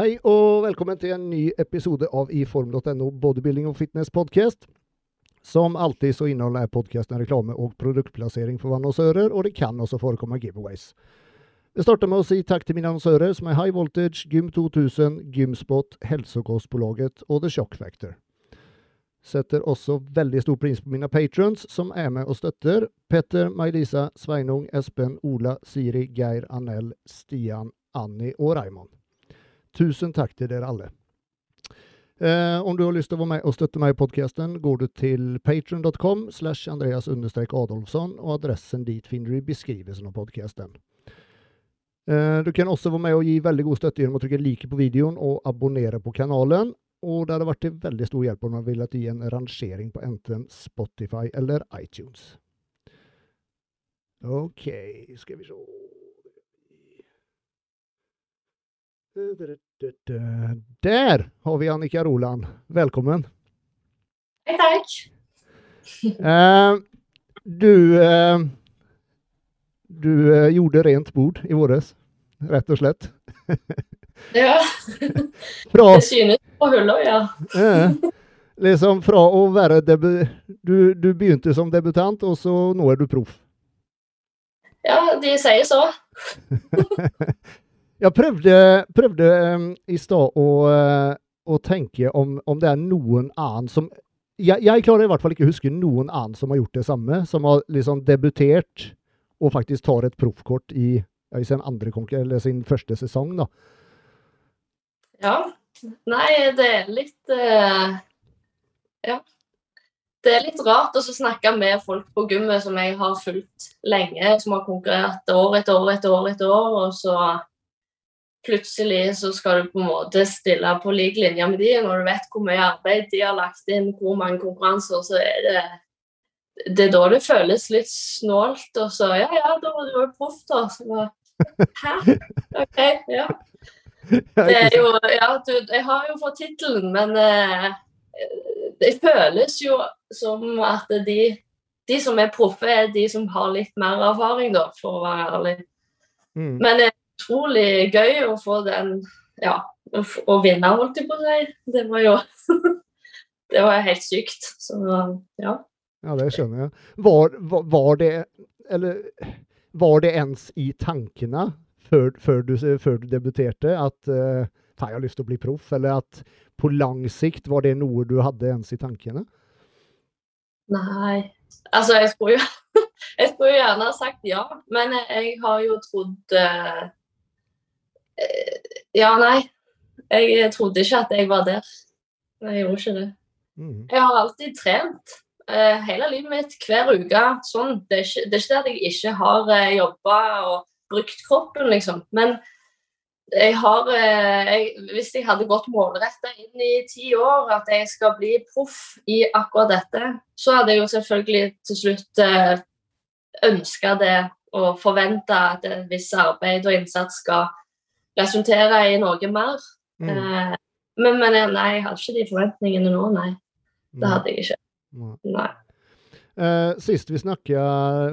Hei og velkommen til en ny episode av iform.no bodybuilding og fitness podcast. Som alltid så inneholder podkasten reklame og produktplassering for annonsører, og det kan også forekomme giveaways. Vi starter med å si takk til mine annonsører, som er High Voltage, Gym 2000, Gymspot, Hälsokostbolaget og The Shock Factor. Setter også veldig stor pris på mine patrons, som er med og støtter. Petter, May-Lisa, Sveinung, Espen, Ola, Siri, Geir, Anel, Stian, Annie og Raymond. Tusen takk til dere alle. Eh, om du har lyst til å være med og støtte meg i podkasten, går du til patron.com slash Andreas Adolfsson, og adressen dit finner du i beskrivelsen av podkasten. Eh, du kan også være med og gi veldig god støtte gjennom å trykke like på videoen og abonnere på kanalen. Og det hadde vært til veldig stor hjelp om man ville gi en rangering på enten Spotify eller iTunes. OK, skal vi se Der har vi Annika Roland. Velkommen. Hei, takk. Eh, du eh, Du eh, gjorde rent bord i våres, rett og slett. Ja. Fra, Det synes på hullet, ja. liksom fra å være debu du, du begynte som debutant, og så nå er du proff. Ja, de sier så. Jeg prøvde, prøvde um, i stad å, uh, å tenke om, om det er noen annen som jeg, jeg klarer i hvert fall ikke å huske noen annen som har gjort det samme, som har liksom debutert og faktisk tar et proffkort i, i sin, sin første sesong. da. Ja. Nei, det er litt uh, Ja. Det er litt rart å snakke med folk på gymmet som jeg har fulgt lenge, som har konkurrert år etter år etter år etter år, og så plutselig så skal du på en måte stille på lik linje med de, når du vet hvor mye arbeid de har lagt inn, hvor mange konkurranser, så er det det er da det føles litt snålt. Og så Ja, ja, da var du jo proff, da. Så bare, Hæ? OK, ja. Det er jo Ja, du, jeg har jo fått tittelen, men eh, det føles jo som at de, de som er proffe, er de som har litt mer erfaring, da, for å være ærlig. Mm. Men er utrolig gøy å få den Ja, å, vinne, holdt jeg på å si. Det var jo Det var helt sykt. Så ja. Ja, det skjønner jeg. Var, var, var det Eller var det ens i tankene før, før, du, før du debuterte at uh, jeg har lyst til å bli proff, eller at på lang sikt var det noe du hadde ens i tankene? Nei. Altså, jeg skulle jo Jeg skulle gjerne ha sagt ja, men jeg har jo trodd eh, Ja, nei. Jeg trodde ikke at jeg var der. Jeg gjorde ikke det. Mm. Jeg har alltid trent uh, hele livet mitt, hver uke. Sånn. Det er ikke det er ikke at jeg ikke har uh, jobba og brukt kroppen, liksom. Men jeg har eh, jeg, Hvis jeg hadde gått målretta inn i ti år at jeg skal bli proff i akkurat dette, så hadde jeg jo selvfølgelig til slutt uh, ønska det og forventa at et visst arbeid og innsats skal resultere i noe mer. Mm. Eh, men, men jeg- nei, jeg hadde ikke de forventningene nå, nei. Det hadde jeg ikke. Nei. Nei. Eh, sist vi snakka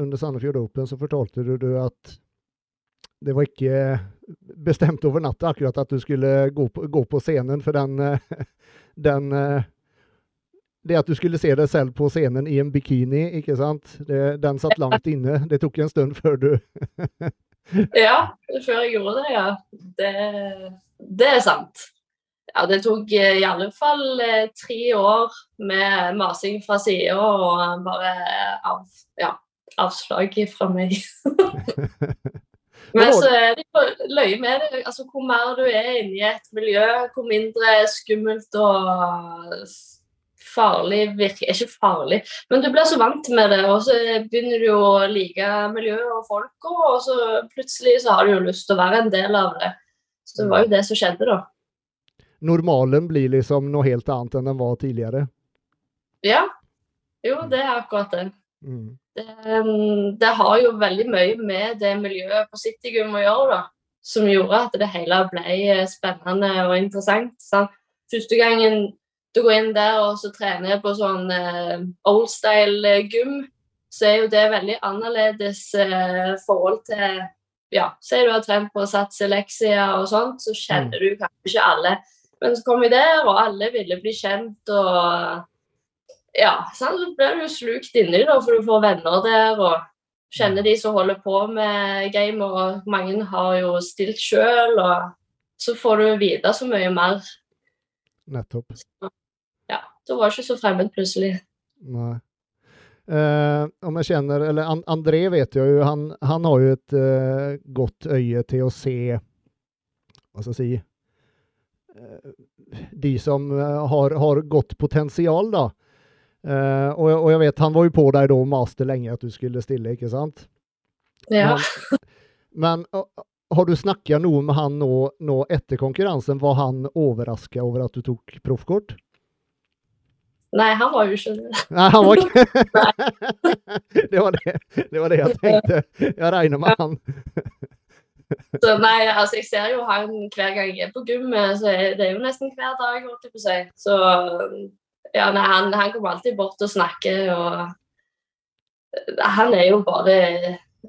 under Sandefjord Open, så fortalte du, du at det var ikke bestemt over natta akkurat at du skulle gå på, gå på scenen, for den, eh, den eh, Det at du skulle se deg selv på scenen i en bikini, ikke sant? Det, den satt langt inne. Det tok en stund før du Ja, før jeg gjorde det, ja. Det, det er sant. Ja, det tok eh, i alle fall eh, tre år med masing fra sida og bare av, ja, avslag fra meg. Men så er det jo løye med det. Altså, hvor mer du er inni et miljø, hvor mindre skummelt og farlig virker Ikke farlig, men du blir så vant med det, og så begynner du å like miljøet og folka, og så plutselig så har du jo lyst til å være en del av det. Så det var jo det som skjedde, da. Normalen blir liksom noe helt annet enn den var tidligere. Ja. Jo, det er akkurat det. Mm. Det, um, det har jo veldig mye med det miljøet på Citygym å gjøre, da. Som gjorde at det hele ble spennende og interessant. Sant? Første gangen du går inn der og så trener på sånn eh, old style eh, gym, så er jo det veldig annerledes eh, forhold til ja, Si du har trent på Sats Elexia og sånt, så kjenner du kanskje ikke alle. Men så kom vi der, og alle ville bli kjent, og ja, sant? så blir du slukt inni da, for du får venner der. og kjenner de som holder på med gamer, og mange har jo stilt sjøl. Og så får du vite så mye mer. Nettopp. Ja, det var ikke så fremmed plutselig. Nei. Uh, om jeg kjenner Eller An André vet jeg jo, han, han har jo et uh, godt øye til å se Hva skal jeg si uh, De som har, har godt potensial, da. Og, og, jeg vet, han var jo på deg da maste lenge at du skulle stille, ikke sant? Ja. Men, men har du snakka noe med han nå, nå etter konkurransen? Var han overraska over at du tok proffkort? Nei, han var jo ikke det. Nei, han var ikke det, var det, det var det jeg tenkte. Jeg regner med han. så nei, altså jeg ser jo han hver gang jeg er på gymmet, så det er jo nesten hver dag, holdt jeg på å si. Så ja, nei, han, han, kommer alltid bort og snakker, og han er jo bare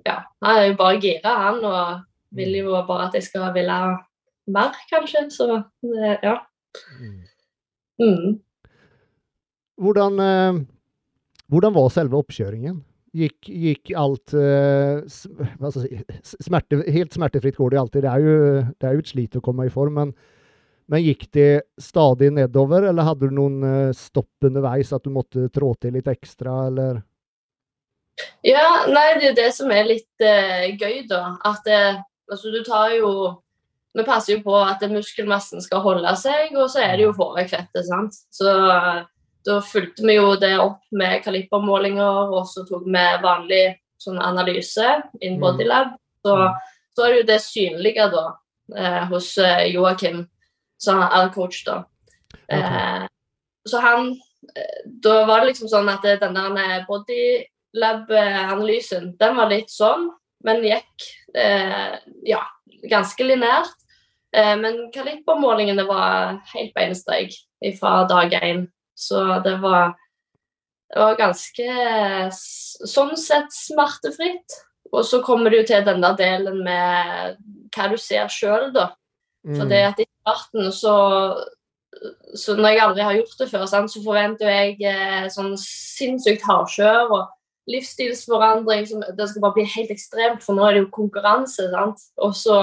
Ja, han er jo bare gira, han, og vil jo bare at jeg skal ville mer, kanskje. Så ja. Mm. Hvordan, eh, hvordan var selve oppkjøringen? Gikk, gikk alt eh, smerte, Helt smertefritt går det alltid. Det er, jo, det er et slit å komme i form, men men gikk det stadig nedover, eller hadde du noen eh, stopp underveis, at du måtte trå til litt ekstra, eller? Ja, nei, det er det som er litt uh, gøy, da. At eh, altså, du tar jo Vi passer jo på at muskelmassen skal holde seg, og så er det jo fårikfettet, sant. Så da fulgte vi jo det opp med kalibermålinger, og så tok vi vanlig sånn analyse in mm. bodylab. Så, mm. så er det jo det synlige da, eh, hos eh, Joakim som er coach, da. Eh, så han eh, Da var det liksom sånn at den der bodylab-analysen, den var litt sånn, men gikk eh, ja, ganske linært. Eh, men kalibermålingene var helt beinsteg fra dag én. Så det var, det var ganske sånn sett smertefritt. Og så kommer det jo til den der delen med hva du ser sjøl, da. For det mm. at i starten så så når jeg aldri har gjort det før, så forventer jeg eh, sånn sinnssykt hardkjør og livsstilsforandring. Det skal bare bli helt ekstremt, for nå er det jo konkurranse. sant? Og så,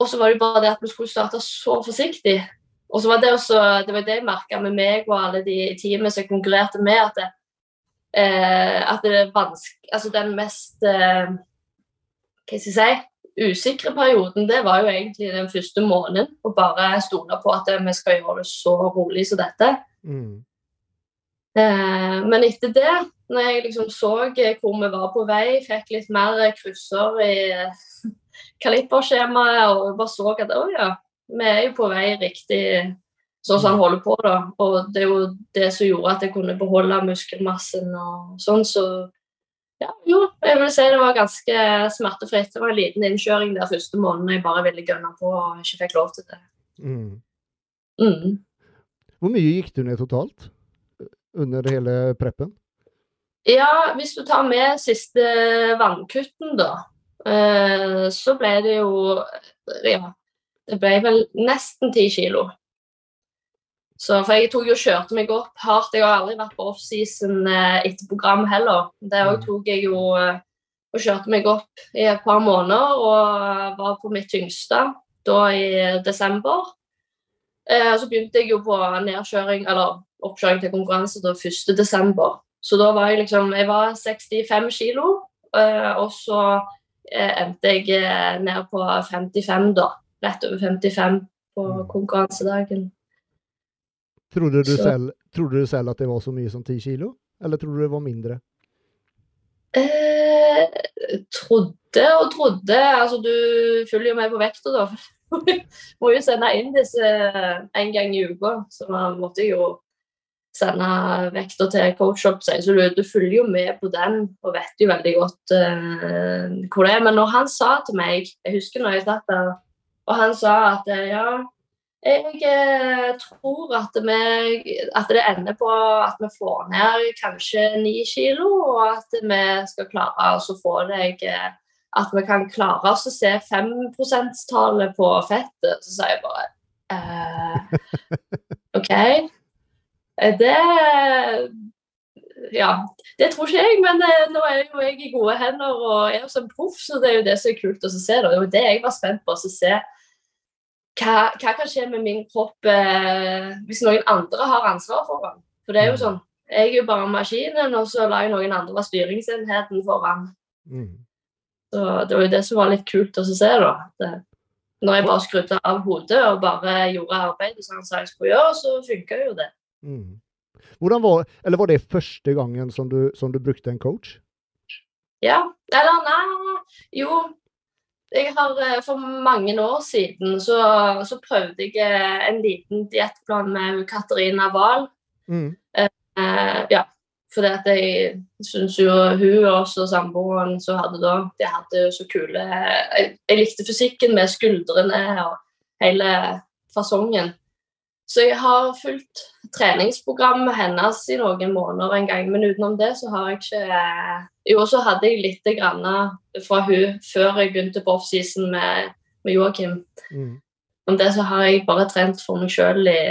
var det bare det at vi skulle starte så forsiktig. Og så var det også, det var det jeg merka med meg og alle de i teamet som jeg konkurrerte med, at det, eh, at det Altså den mest eh, Hva skal jeg si usikre perioden, det var jo egentlig den første måneden. Å bare stole på at vi skal gjøre det så rolig som dette. Mm. Eh, men etter det, når jeg liksom så hvor vi var på vei, fikk litt mer krysser i kaliberskjemaet og bare så at å ja, vi er jo på vei riktig sånn som han holder på. da, Og det er jo det som gjorde at jeg kunne beholde muskelmassen og sånn. så ja, jo, jeg vil si det var ganske smertefritt. Det var en liten innkjøring der første måneden jeg bare ville gønne på og ikke fikk lov til det. Mm. Mm. Hvor mye gikk du ned totalt under hele preppen? Ja, hvis du tar med siste vannkutten, da, eh, så ble det jo Ja, det ble vel nesten ti kilo. Så, for jeg tok jo kjørte meg opp hardt. Jeg har aldri vært på offseason eh, etter program heller. Det òg mm. tok jeg jo eh, og kjørte meg opp i et par måneder og var på mitt tyngste da i desember. Eh, så begynte jeg jo på nedkjøring, eller oppkjøring til konkurranse da 1. desember. Så da var jeg liksom Jeg var 65 kilo, eh, og så eh, endte jeg ned på 55, da. Rett over 55 på mm. konkurransedagen. Trodde du, selv, trodde du selv at det var så mye som 10 kilo, eller trodde du det var mindre? Eh, trodde og trodde. Altså, du følger jo med på vekta, da. Må jo sende inn disse en gang i uka, så man måtte jo sende vekta til coach opp seg. Så du, du, følger jo med på den og vet jo veldig godt uh, hvor det er. Men når han sa til meg Jeg husker når jeg satt der, og han sa at ja, jeg eh, tror at, vi, at, det ender på at vi får ned kanskje ni kilo, og at vi skal klare å få deg eh, at vi kan klare oss å se 5 %-tallet på fettet. Så sa jeg bare eh, OK. Det Ja, det tror ikke jeg, men eh, nå er jo jeg i gode hender og er jo som proff, så det er jo det som er kult å se. Det er jo det jeg var spent på. å se hva, hva kan skje med min kropp eh, hvis noen andre har ansvar for den. For det er jo sånn, jeg er jo bare maskinen, og så lar jeg noen andre være styringsenheten foran. Mm. Så det var jo det som var litt kult å se, da. Det, når jeg bare skrudde av hodet og bare gjorde arbeidet som han sa jeg skulle gjøre, så funka jo det. Mm. Hvordan var, eller var det første gangen som du, som du brukte en coach? Ja. Eller nei Jo, jeg har eh, For mange år siden så, så prøvde jeg eh, en liten diettplan med Katarina Wahl. Mm. Eh, ja, fordi at jeg syns jo hun og samboeren som hadde da, de hadde jo så kule jeg, jeg, likte fysikken med skuldrene og hele fasongen. Så jeg har fulgt treningsprogrammet hennes i noen måneder en gang, men utenom det så har jeg ikke Jo, så hadde jeg litt grann fra hun før jeg begynte på offseason med, med Joakim. Mm. Om det så har jeg bare trent for meg sjøl i,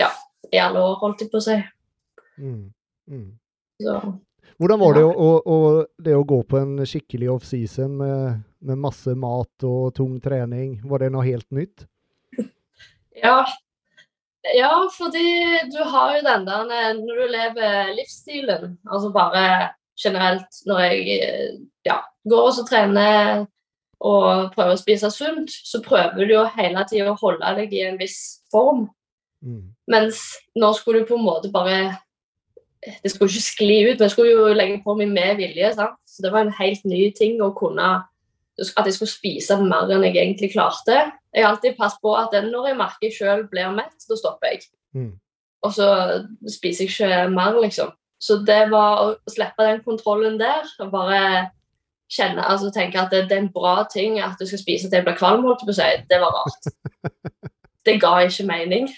ja, i alle år, holdt jeg på å si. Mm. Mm. Hvordan var det å, å, å, det å, gå på en skikkelig offseason med, med masse mat og tung trening? Var det noe helt nytt? Ja. Ja, fordi du har jo den der når du lever livsstilen, altså bare generelt når jeg ja, går og trener og prøver å spise sunt, så prøver du jo hele tida å holde deg i en viss form. Mm. Mens nå skulle du på en måte bare det skulle ikke skli ut, men jeg skulle jo legge på meg med vilje. Sant? Så det var en helt ny ting å kunne At jeg skulle spise mer enn jeg egentlig klarte. Jeg har alltid passet på at når jeg merker jeg sjøl blir mett, da stopper jeg. Mm. Og så spiser jeg ikke mer, liksom. Så det var å slippe den kontrollen der, og bare kjenne, altså tenke at det, det er en bra ting at du skal spise til jeg blir kvalm, holdt på å si, det var rart. Det ga ikke mening.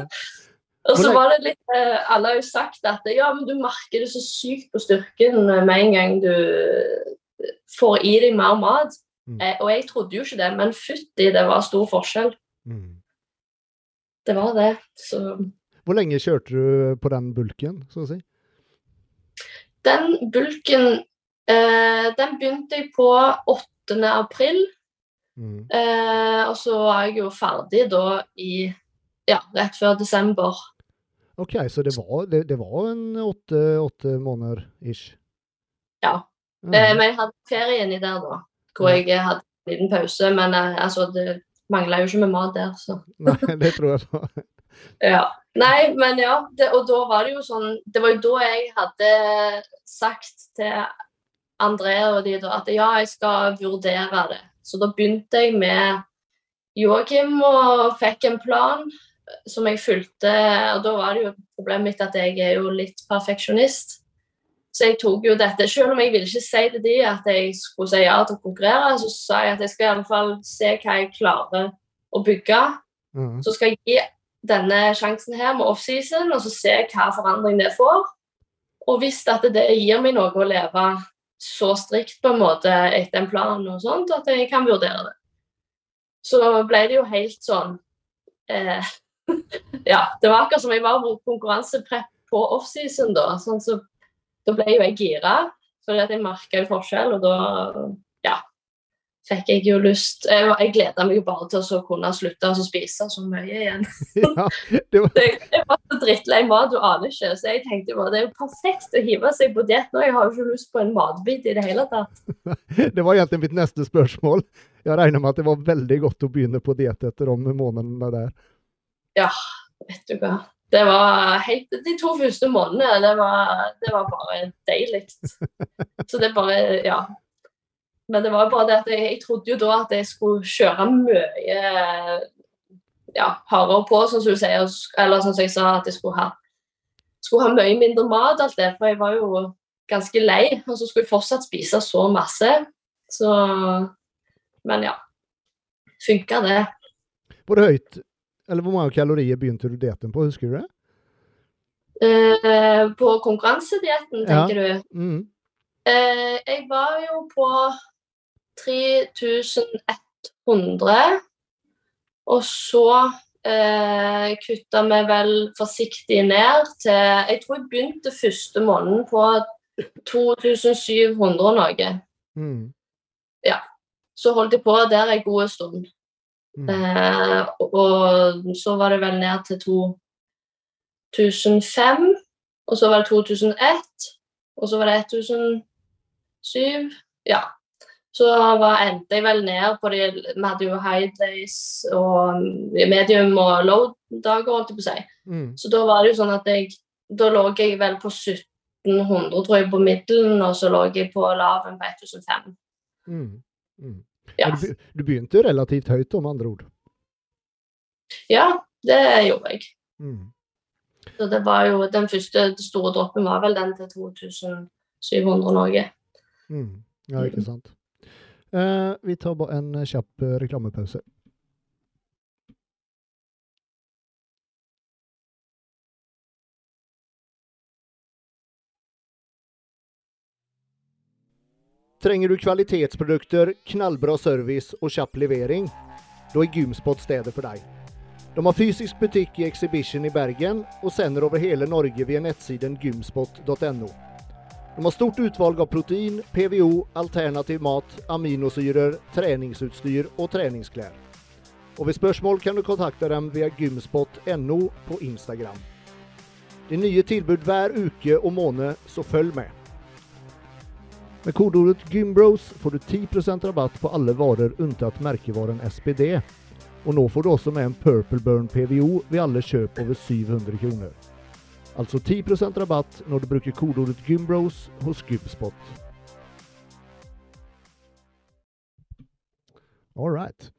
Og så var det litt eh, Alle har jo sagt at ja, men du merker det så sykt på styrken med en gang du får i deg mer mat. Mm. Eh, og jeg trodde jo ikke det, men fytti, det var stor forskjell. Mm. Det var det. Så Hvor lenge kjørte du på den bulken, så å si? Den bulken eh, Den begynte jeg på 8. april. Mm. Eh, og så var jeg jo ferdig da i ja, rett før desember. OK, så det var, det, det var en åtte, måneder ish? Ja. Mm. men jeg hadde ferie inni der da, hvor jeg hadde en liten pause. Men eh, altså, det mangla jo ikke med mat der, så. Nei, det tror jeg på. ja. Nei, men ja. Det, og da var det jo sånn Det var jo da jeg hadde sagt til André og de da at ja, jeg skal vurdere det. Så da begynte jeg med Joakim og fikk en plan som jeg fulgte Og da var det jo problemet mitt at jeg er jo litt perfeksjonist. Så jeg tok jo dette, Selv om jeg ville ikke si til de at jeg skulle si ja til å konkurrere, så sa jeg at jeg skal i alle fall se hva jeg klarer å bygge. Mm. Så skal jeg gi denne sjansen her med offseason, og så se hva forandring det får. Og hvis at det gir meg noe å leve så strikt på en måte etter en plan, og sånt, at jeg kan vurdere det. Så ble det jo helt sånn eh, ja, det var akkurat som jeg var på konkurranseprepp på offseason da. Sånn så, da ble jo jeg gira, for jeg merka en forskjell, og da ja, fikk jeg jo lyst Jeg, jeg gleda meg jo bare til å kunne slutte å spise så mye igjen. Ja, det var... jeg var så drittlei mat, du aner ikke. Så jeg tenkte bare det er jo perfekt å hive seg på diett nå. Jeg har jo ikke lyst på en matbit i det hele tatt. det var egentlig mitt neste spørsmål. Jeg regner med at det var veldig godt å begynne på diett etter om månedene der. Ja, vet du hva. Det var helt, De to første månedene, det var, det var bare deilig. Så det bare Ja. Men det var bare det at jeg, jeg, trodde jo da at jeg skulle kjøre mye ja, hardere på, sånn som du sier. Eller sånn som jeg sa, at jeg skulle ha, skulle ha mye mindre mat. alt det, For jeg var jo ganske lei, og så skulle jeg fortsatt spise så masse. Så Men ja. Funka det. Det høyt eller hvor mange kalorier begynte du dietten på, husker du det? Uh, på konkurransedietten, tenker ja. du? Mm. Uh, jeg var jo på 3100. Og så eh, kutta vi vel forsiktig ned til Jeg tror jeg begynte første måneden på 2700 og noe. Mm. Så holdt jeg på der en god stund. Mm. Eh, og, så var det vel ned til 2005. Og så var det 2001. Og så var det 1007. Ja. Så var, endte jeg vel ned på de Vi hadde jo high days og medium og low dager, holdt jeg på å si. Mm. Så da var det jo sånn at jeg Da lå jeg vel på 1700, tror jeg, på middelen, og så lå jeg på laven på 1005. Mm. Mm. Ja. Du, begynte jo relativt høyt, om andre ord. ja, det gjorde jeg. Mm. Så det var jo den første store droppen var vel den til 2700 Norge. Mm. Ja, ikke sant. Eh, vi tar bare en kjapp eh, reklamepause. Trenger du kvalitetsprodukter, knallbra service og kjapp levering? Da er Gymspot stedet for deg. De har fysisk butikk i Exhibition i Bergen og sender over hele Norge via nettsiden gymspot.no. De har stort utvalg av protein, PVO, alternativ mat, aminosyrer, treningsutstyr og treningsklær. Og ved spørsmål kan du kontakte dem via gymspot.no på Instagram. Det er nye tilbud hver uke og måned, så følg med. Med kodeordet GYMBROS får du 10% rabatt på alle varer unntatt merkevaren SPD. Og nå får du også med en Purple Burn PVO ved alle kjøp over 700 kroner. Altså 10% rabatt når du bruker kodeordet GYMBROS hos Gymspot. All right.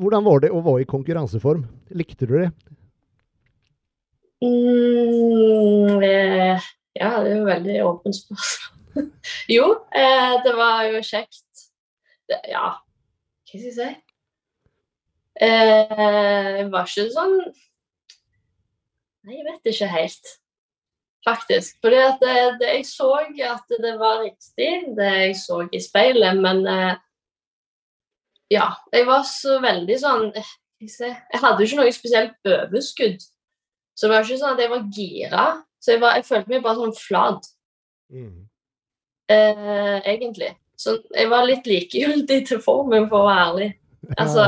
Hvordan var det å være i konkurranseform? Likte du det? Mm, ja, det er jo veldig åpent spørsmål. jo, eh, det var jo kjekt. Det, ja, hva skal jeg si? Eh, jeg var ikke sånn Nei, jeg vet ikke helt, faktisk. Fordi at det, det, jeg så at det var riktig, det jeg så i speilet, men eh, ja, jeg var så veldig sånn eh, jeg, hadde jo ikke noe spesielt overskudd. Så det var ikke sånn at jeg var gira. Så jeg, var, jeg følte meg bare sånn flat, eh, egentlig. Så jeg var litt likegyldig til formen, for å være ærlig. Altså,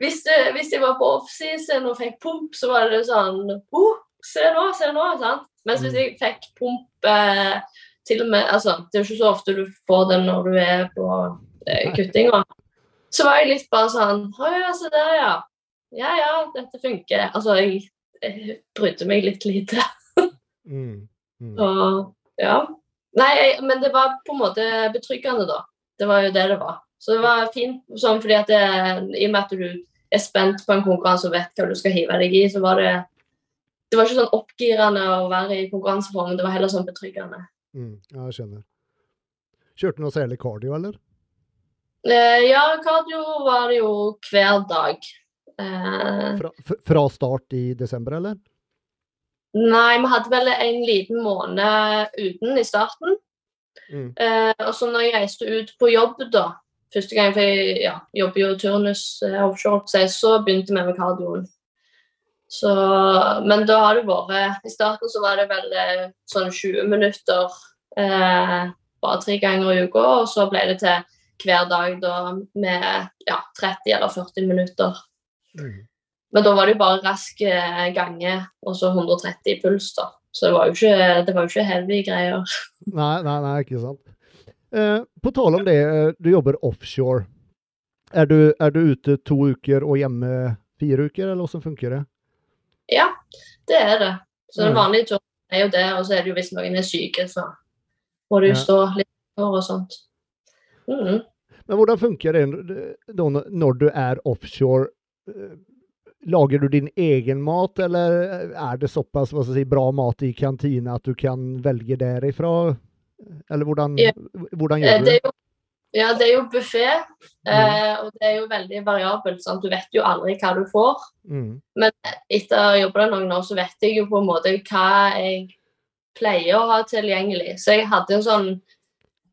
hvis, det, hvis jeg var på offseason og fikk pump, så var det sånn oh, Se nå, se nå! sant? Mens hvis jeg fikk pump eh, til og med, altså, Det er jo ikke så ofte du får den når du er på eh, kuttinga. Så var jeg litt bare sånn Å ja, se der, ja. Ja ja, dette funker. Altså, jeg, jeg brydde meg litt lite. Mm. Mm. Så ja. Nei, men det var på en måte betryggende, da. Det var jo det det var. Så det var fint sånn fordi at det, i og med at du er spent på en konkurranse og vet hva du skal hive deg i, så var det Det var ikke sånn oppgirende å være i konkurranseformen, det var heller sånn betryggende. Mm. Ja, jeg skjønner. Kjørte du noe særlig cardio, eller? Eh, ja, cardio var det jo hver dag. Eh, Fra, fra start i desember, eller? Nei, vi hadde vel en liten måned uten i starten. Mm. Eh, og så når jeg reiste ut på jobb, da, første gang, for jeg ja, jobber jo turnus eh, offshore, så, begynte vi med kardioen. Så, men da har det vært I starten så var det vel eh, sånn 20 minutter eh, bare tre ganger i uka, og så ble det til hver dag da med ja, 30 eller 40 minutter. Mm. Men da var det jo bare rask eh, gange og så 130 i puls, da. Så det var jo ikke, det var jo ikke heavy greier. Nei, nei, nei, ikke sant. Eh, på tale om det, eh, du jobber offshore. Er du, er du ute to uker og hjemme fire uker, eller hvordan funker det? Ja, det er det. Så den vanlige turen er jo det, og så er det jo hvis noen er syke, så må du jo stå litt for og sånt. Mm. Men hvordan funker det når du er offshore? Eh, Lager du din egen mat, eller er det såpass si, bra mat i kantina at du kan velge derifra? Eller hvordan, Ja. hvordan Eh, gjør du Det jo, ja, det er jo buffé, eh, og det er jo veldig variabelt. Sant? Du vet jo aldri hva du får. Mm. Etter å ha jobba noen år, så vet jeg jo på en måte hva jeg pleier å ha tilgjengelig. Så jeg hadde en sånn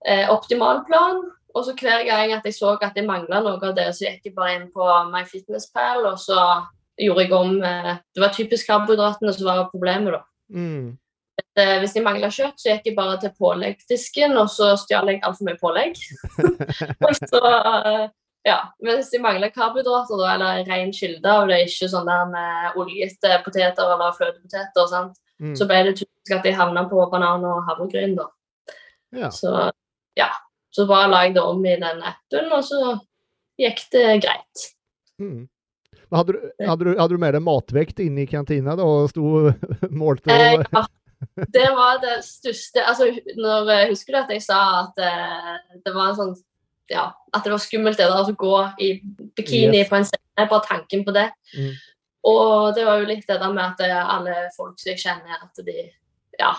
eh, optimal plan Og så hver gang at jeg så at jeg mangla noe av det, så gikk jeg bare inn på MyFitnessPal, og så gjorde jeg om eh, Det var typisk karbohydratene som var problemet, da. Mm. Eh, Hvis jeg mangla kjøtt, så gikk jeg bare til påleggsdisken, og så stjal jeg altfor mye pålegg. så, eh, ja, Hvis jeg mangla karbohydrater, da, eller ren kilde og det, er ikke sånn der med oljete poteter eller fløtepoteter. Mm. så ble det typisk at jeg havna på banan og havregryn. da. Ja. Så ja. Så bare la jeg det om i den appen, og så gikk det greit. Mm. Hadde, du, hadde, du, hadde du med deg matvekt inn i kantina da, og sto målte Eh, ja. Det var det største altså, når, eh, Husker du at jeg sa at eh, det var en sånn ja, at det var skummelt det å gå i bikini Yes. på en scene, bare tanken på det. Mm. Og det var jo litt det der med at eh, alle folk som jeg kjenner, at de Ja.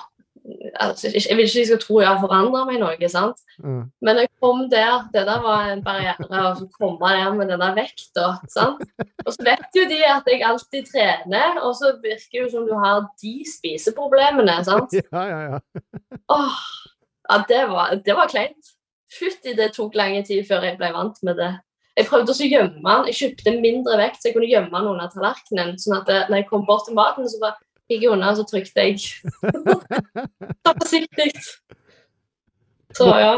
Altså, jeg vil ikke de skal tro jeg har forandra meg noe, sant. Mm. Men jeg kom der, det der var en barriere, så komme der med den der vekta. sant? Og så vet jo de at jeg alltid trener, og så virker det jo som du har de spiseproblemene. sant? ja, ja, ja. Åh, ja, det var, det var kleint. Fytti, det tok lang tid før jeg ble vant med det. Jeg prøvde også å gjemme den. Jeg kjøpte mindre vekt, så jeg kunne gjemme den under tallerkenen. sånn at når jeg kom bort til maten, så bare gikk jeg unna, og så trykte jeg. Ta forsiktig. Så ja.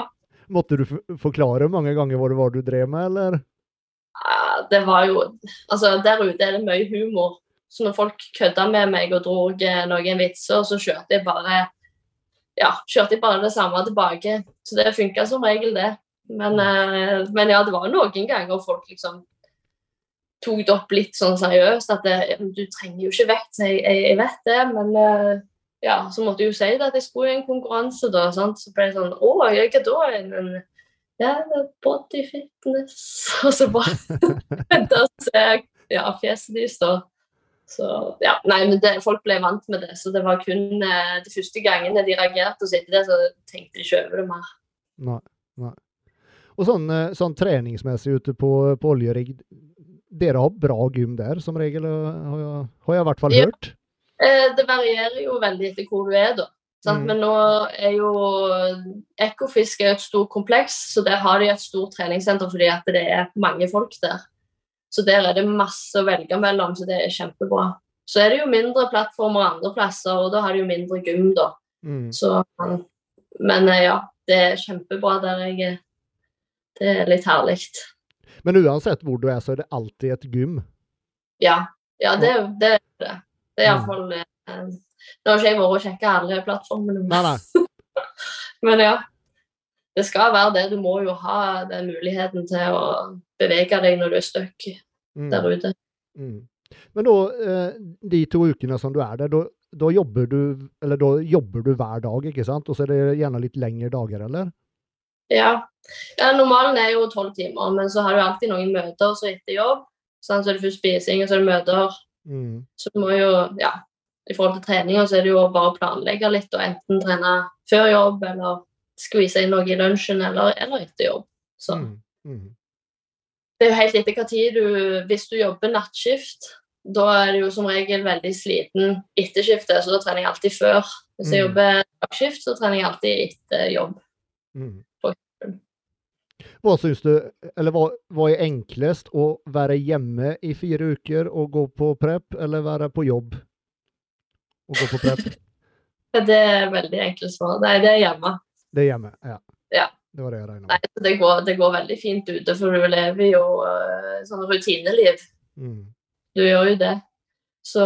Måtte du forklare mange ganger hva det var du drev med, eller? Ja, det var jo Altså, der ute er det mye humor. Så når folk kødda med meg og dro eh, noen vitser, så kjørte jeg bare Ja, kjørte jeg bare det samme tilbake. Så det funka som regel, det. Men, eh, men ja, det var noen ganger folk liksom tok det opp litt sånn seriøst. At det, du trenger jo ikke vekt, så jeg, jeg, jeg vet det, men uh, ja, så måtte jeg jo si det at jeg skulle i en konkurranse, da. Sant? Så ble det sånn Å, ja, hva da? Men, ja, body fitness. Og så bare Da ser jeg ja, fjeset deres, da. Så ja, nei, men det, Folk ble vant med det, så det var kun eh, de første gangene de reagerte, og så etter det så tenkte de ikke over det mer. Nei. nei. Og sånn, eh, sånn treningsmessig ute på, på oljerigg, dere har bra gym der, som regel, eh, har jeg, har jeg i hvert fall Ja. hørt. Eh, det varierer jo veldig etter hvor du er, da. Mm. Men nå er jo Ekofisk er et stort kompleks, så der har de et stort treningssenter fordi at det er mange folk der. Så der er det masse å velge mellom, så det er kjempebra. Så er det jo mindre plattformer andre plasser, og da har de jo mindre gym, da. Mm. Så, men eh, ja, det er kjempebra der jeg er. Det er litt herlig. Men uansett hvor du er, så er det alltid et gym. Ja, ja det, det er det. Det er Mm. iallfall eh, Nå har ikke jeg vært og sjekka alle plattformene, Nei, nei. men ja. Det skal være det. Du må jo ha den muligheten til å bevege deg når du er stuck Mm. der ute. Mm. Men da, eh, de to ukene som du er der, da, da jobber du eller da jobber du hver dag, ikke sant? Og så er det gjerne litt lengre dager, eller? Ja. ja, normalen er jo tolv timer, men så har du alltid noen møter så etter jobb. Sånn, Så er det først spising, og så er det møter. Mm. Så du må jo, ja, i forhold til treninga, så er det jo bare å planlegge litt, og enten trene før jobb, eller skvise inn noe i lunsjen, eller, eller etter jobb. Så Mm. Mm. det er jo helt etter hva tid du Hvis du jobber nattskift, da er du jo som regel veldig sliten etter skiftet, så da trener jeg alltid før. Hvis jeg Mm. jobber dagskift, så trener jeg alltid etter jobb. Mm. Hva syns du, eller hva, hva er enklest, å være hjemme i fire uker og gå på prep, eller være på jobb og gå på prep? Det er veldig enkelt svar. Nei, det er hjemme. Det er hjemme, ja. Ja. Det var det jeg regna Nei, det går, det går veldig fint ute, for du lever jo uh, sånn rutineliv. Mm. Du gjør jo det. Så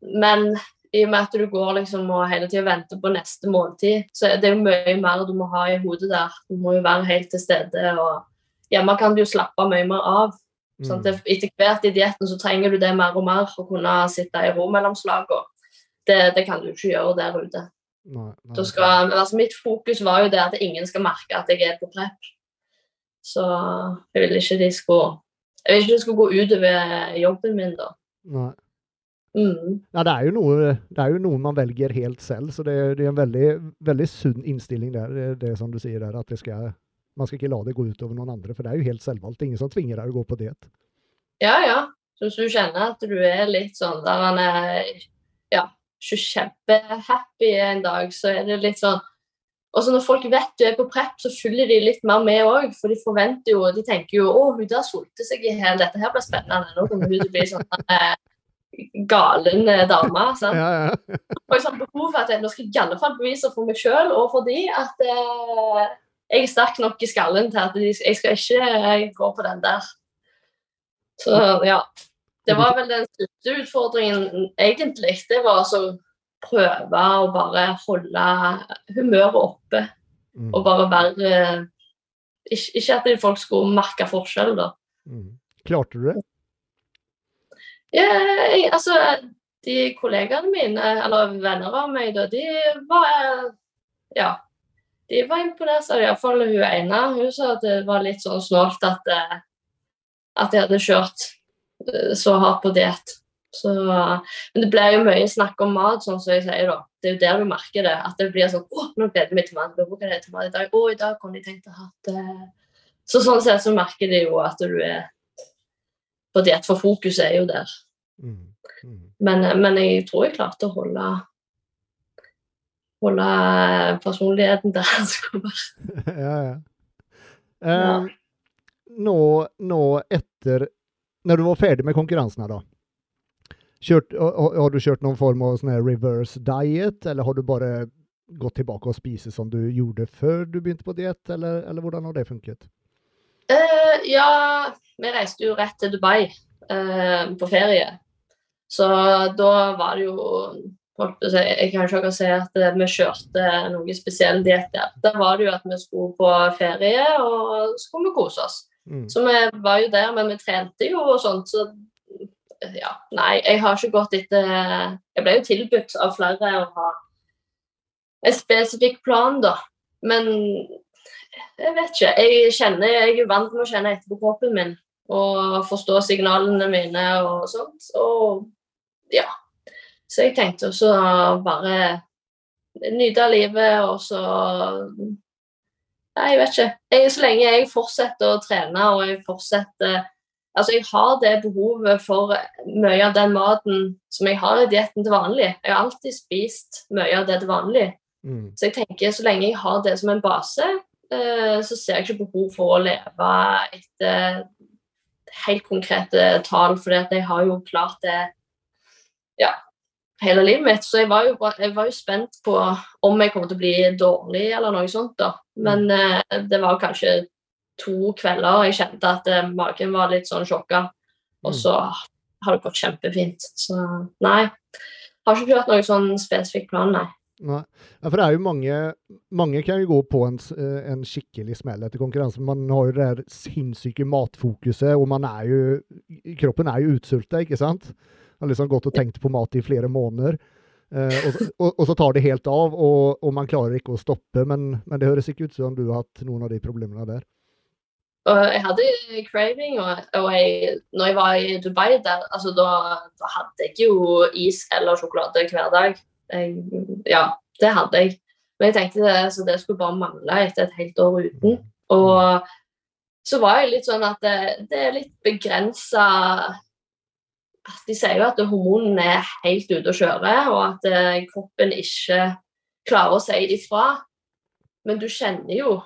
Men i og med at du går liksom og hele tida venter på neste måltid, så er det jo mye mer du må ha i hodet der. Du må jo være helt til stede. og Hjemme kan du jo slappe mye mer av. Sant? Mm. Etter hvert i dietten så trenger du det mer og mer for å kunne sitte i ro mellom slagene. Det, det kan du ikke gjøre der ute. Nei, nei. Skal, altså mitt fokus var jo det at ingen skal merke at jeg er på prep. Så jeg ville ikke de skulle Jeg ville ikke det skulle gå utover jobben min, da. Nei. Mm. Ja, det, er noe, det er jo noe man velger helt selv, så det, det er en veldig, veldig sunn innstilling der. Det, det som du sier der, at det skal, man skal ikke la det gå utover noen andre, for det er jo helt selvvalgt. Ingen som tvinger deg å gå på diett. Ja, ja. Så hvis du kjenner at du er litt sånn der man er ja, kjempehappy en dag, så er det litt sånn Og så når folk vet du er på prep, så følger de litt mer med òg. For de forventer jo, de tenker jo å, hun der solte seg i hjel. dette her blir spennende. Nå kommer hun til å bli sånn eh, galen eh, dame. sant? Ja, ja. Og jeg har behov for at jeg nå skal i alle fall bevise for meg sjøl og for de at eh, jeg er sterk nok i skallen til at de, jeg skal ikke eh, gå på den der. Så ja. Det var vel den største utfordringen egentlig. Det var å prøve å bare holde humøret oppe. Mm. Og bare være Ikke, ikke at folk skulle merke forskjell, da. Mm. Klarte du det? Ja, jeg, altså, de kollegaene mine, eller venner av meg, da, de var Ja. De var imponert. Iallfall hun ene. Hun sa at det var litt sånn snålt at, eh, at jeg hadde kjørt eh, så hardt på diett. Så, men det blir jo mye snakk om mat, sånn som jeg sier da. Det er jo der du merker det. At det blir sånn Å, nå gleder jeg meg til mat. Hva kan jeg til mat i dag? Å, i dag kunne jeg tenkt å ha det. Så sånn sett så merker de jo at du er på diett, for fokuset er jo der. Mm. Mm. Men, men jeg tror jeg klarte å holde holde personligheten der den skulle være. ja, ja. Eh, nå, nå etter Når du var ferdig med konkurransene, da. Kjørt, har, har du kjørt noen form av sånn reverse diet, eller har du bare gått tilbake og spise som du gjorde før du begynte på diett, eller, eller hvordan har det funket? Eh, ja, vi reiste jo rett til Dubai uh, på ferie. Så da var det jo Jeg kan ikke si at eh, vi kjørte noe spesiell diett der. Da var det jo at vi skulle på ferie og skulle vi kose oss. Mm. Så vi var jo der, men vi trente jo og sånt, så ja. Nei, jeg har ikke gått etter Jeg ble jo tilbudt av flere å ha en spesifikk plan, da. Men jeg vet ikke. Jeg kjenner, jeg er vant med å kjenne etterpå kroppen min og forstå signalene mine og sånt. Og ja. Så jeg tenkte også bare nyte av livet og så Nei, jeg vet ikke. Jeg, så lenge jeg fortsetter å trene og jeg fortsetter Altså, jeg har det behovet for mye av den maten som jeg har i dietten til vanlig. Jeg har alltid spist mye av det til vanlig. Mm. Så jeg tenker så lenge jeg har det som en base, så ser jeg ikke behov for å leve etter helt konkrete tall, for jeg har jo klart det ja, hele livet mitt. Så jeg var, jo, jeg var jo spent på om jeg kom til å bli dårlig eller noe sånt. da. Men eh, det var kanskje to kvelder jeg kjente at eh, magen var litt sånn sjokka. Og Mm. så har det gått kjempefint. Så nei. Har ikke kjørt noen sånn spesifikk plan, nei. Nei. Ja, for det er jo mange Mange kan jo gå på en, eh, en skikkelig smell etter konkurranse. Man har jo det der sinnssyke matfokuset, og man er jo Kroppen er jo utsulta, ikke sant? Man Har liksom gått og tenkt på mat i flere måneder. Eh, og, og, og så tar det helt av, og, og man klarer ikke å stoppe. Men, men det høres ikke ut som du har hatt noen av de problemene der. Jeg hadde craving, og, og jeg, når jeg var i Dubai, der, altså, da, da hadde jeg jo is eller sjokolade hver dag. Jeg, ja, det hadde jeg. Men jeg tenkte det, så det skulle bare mangle etter et helt år uten. Og så var jeg litt sånn at det, det er litt begrensa De sier jo at hormonene er helt ute å kjøre, og at eh, kroppen ikke klarer å si det ifra. Men du kjenner jo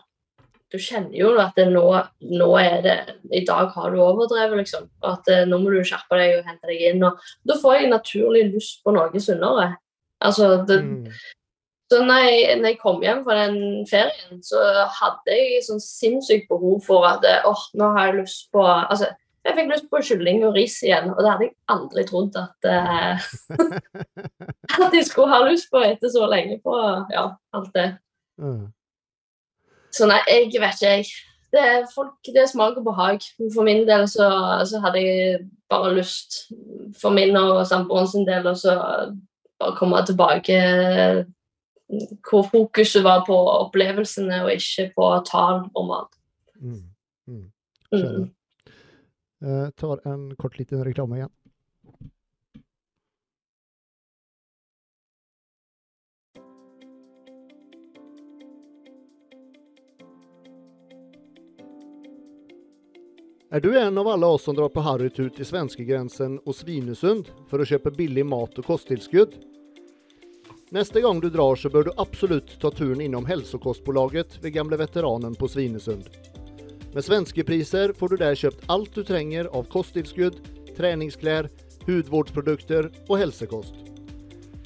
du kjenner jo at nå, nå er det I dag har du overdrevet, liksom. At eh, nå må du skjerpe deg og hente deg inn. Og da får jeg naturlig lyst på noe sunnere. Altså, det, Mm. så når jeg, når jeg kom hjem fra den ferien, så hadde jeg sånn sinnssykt behov for at åh, oh, nå har jeg lyst på Altså, jeg fikk lyst på kylling og ris igjen, og det hadde jeg aldri trodd at eh, At jeg skulle ha lyst på etter så lenge på ja, alt det. Mm. Så nei, jeg vet ikke, jeg. Det er, folk, det er smak og behag. For min del så, så hadde jeg bare lyst, for min og samboeren sin del, og så bare komme tilbake hvor fokuset var på opplevelsene og ikke på tall og mat. Mm. Mm. Mm. Skjønner. Eh, tar en kort liten reklame igjen. Er du en av alle oss som drar på harrytur til svenskegrensen og Svinesund for å kjøpe billig mat og kosttilskudd? Neste gang du drar så bør du absolutt ta turen innom Hälsokostbolaget ved gamle veteranen på Svinesund. Med svenske priser får du der kjøpt alt du trenger av kosttilskudd, treningsklær, hudvårdsprodukter og helsekost.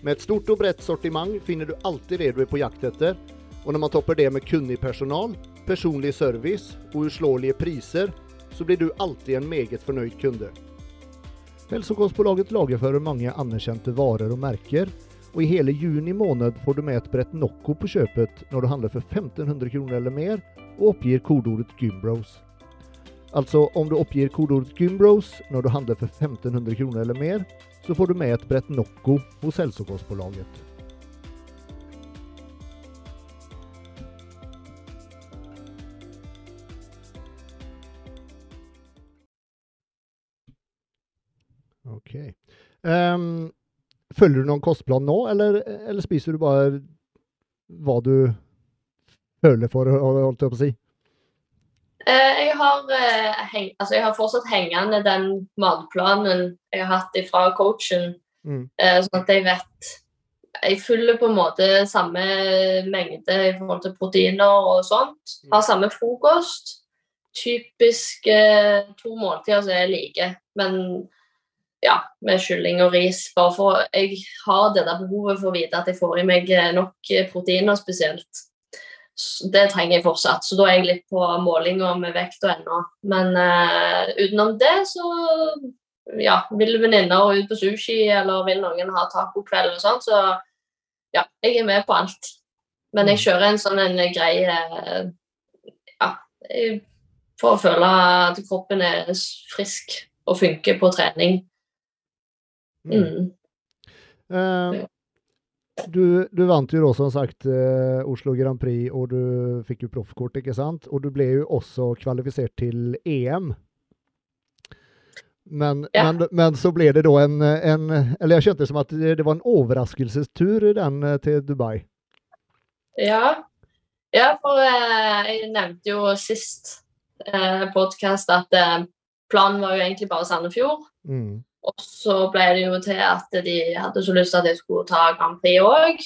Med et stort og bredt sortiment finner du alltid det du er på jakt etter, og når man topper det med kunnig personal, personlig service og uslåelige priser, så blir du alltid en meget fornøyd kunde. Hälsokostbolaget lagerfører mange anerkjente varer og merker, og i hele juni måned får du med et brett Nocco på kjøpet når du handler for 1500 kroner eller mer og oppgir kodeordet Gymbros. Altså, om du oppgir kodeordet Gymbros når du handler for 1500 kroner eller mer, så får du med et brett Nocco hos Hälsokostbolaget. Ok. Um, følger du noen kostplan nå, eller, eller, spiser du bare hva du føler for, holdt jeg på å si? Uh, jeg, har, heng, altså jeg har fortsatt hengende den matplanen jeg har hatt fra coachen, mm. uh, sånn at jeg vet Jeg følger på en måte samme mengde i forhold til proteiner og sånt. Mm. Har samme frokost. Typisk to måltider som er like, men ja, med kylling og ris. Bare for jeg har det der behovet for å vite at jeg får i meg eh, nok eh, proteiner spesielt. Det trenger jeg fortsatt, så da er jeg litt på målinga med vekta ennå. Men uh, utenom det, så ja, vil venninner ut på sushi, eller vil noen ha tacokveld og sånn, så ja, jeg er med på alt. Men jeg mm. kjører en sånn en grei ja, for å føle at kroppen er frisk og funker på trening. Mm. Uh, du, du, vant jo da som sagt uh, Oslo Grand Prix, og du fikk jo proffkort, ikke sant? Og du ble jo også kvalifisert til EM. Men, ja. men, men, så ble det da en, en Eller jeg kjente det som at det, var en overraskelsestur den eh, til Dubai. Ja. ja for jeg nevnte jo sist uh, podkast at planen var jo egentlig bare Sandefjord. Mm. Og så ble det jo til at de hadde så lyst til at jeg skulle ta Grand Prix òg.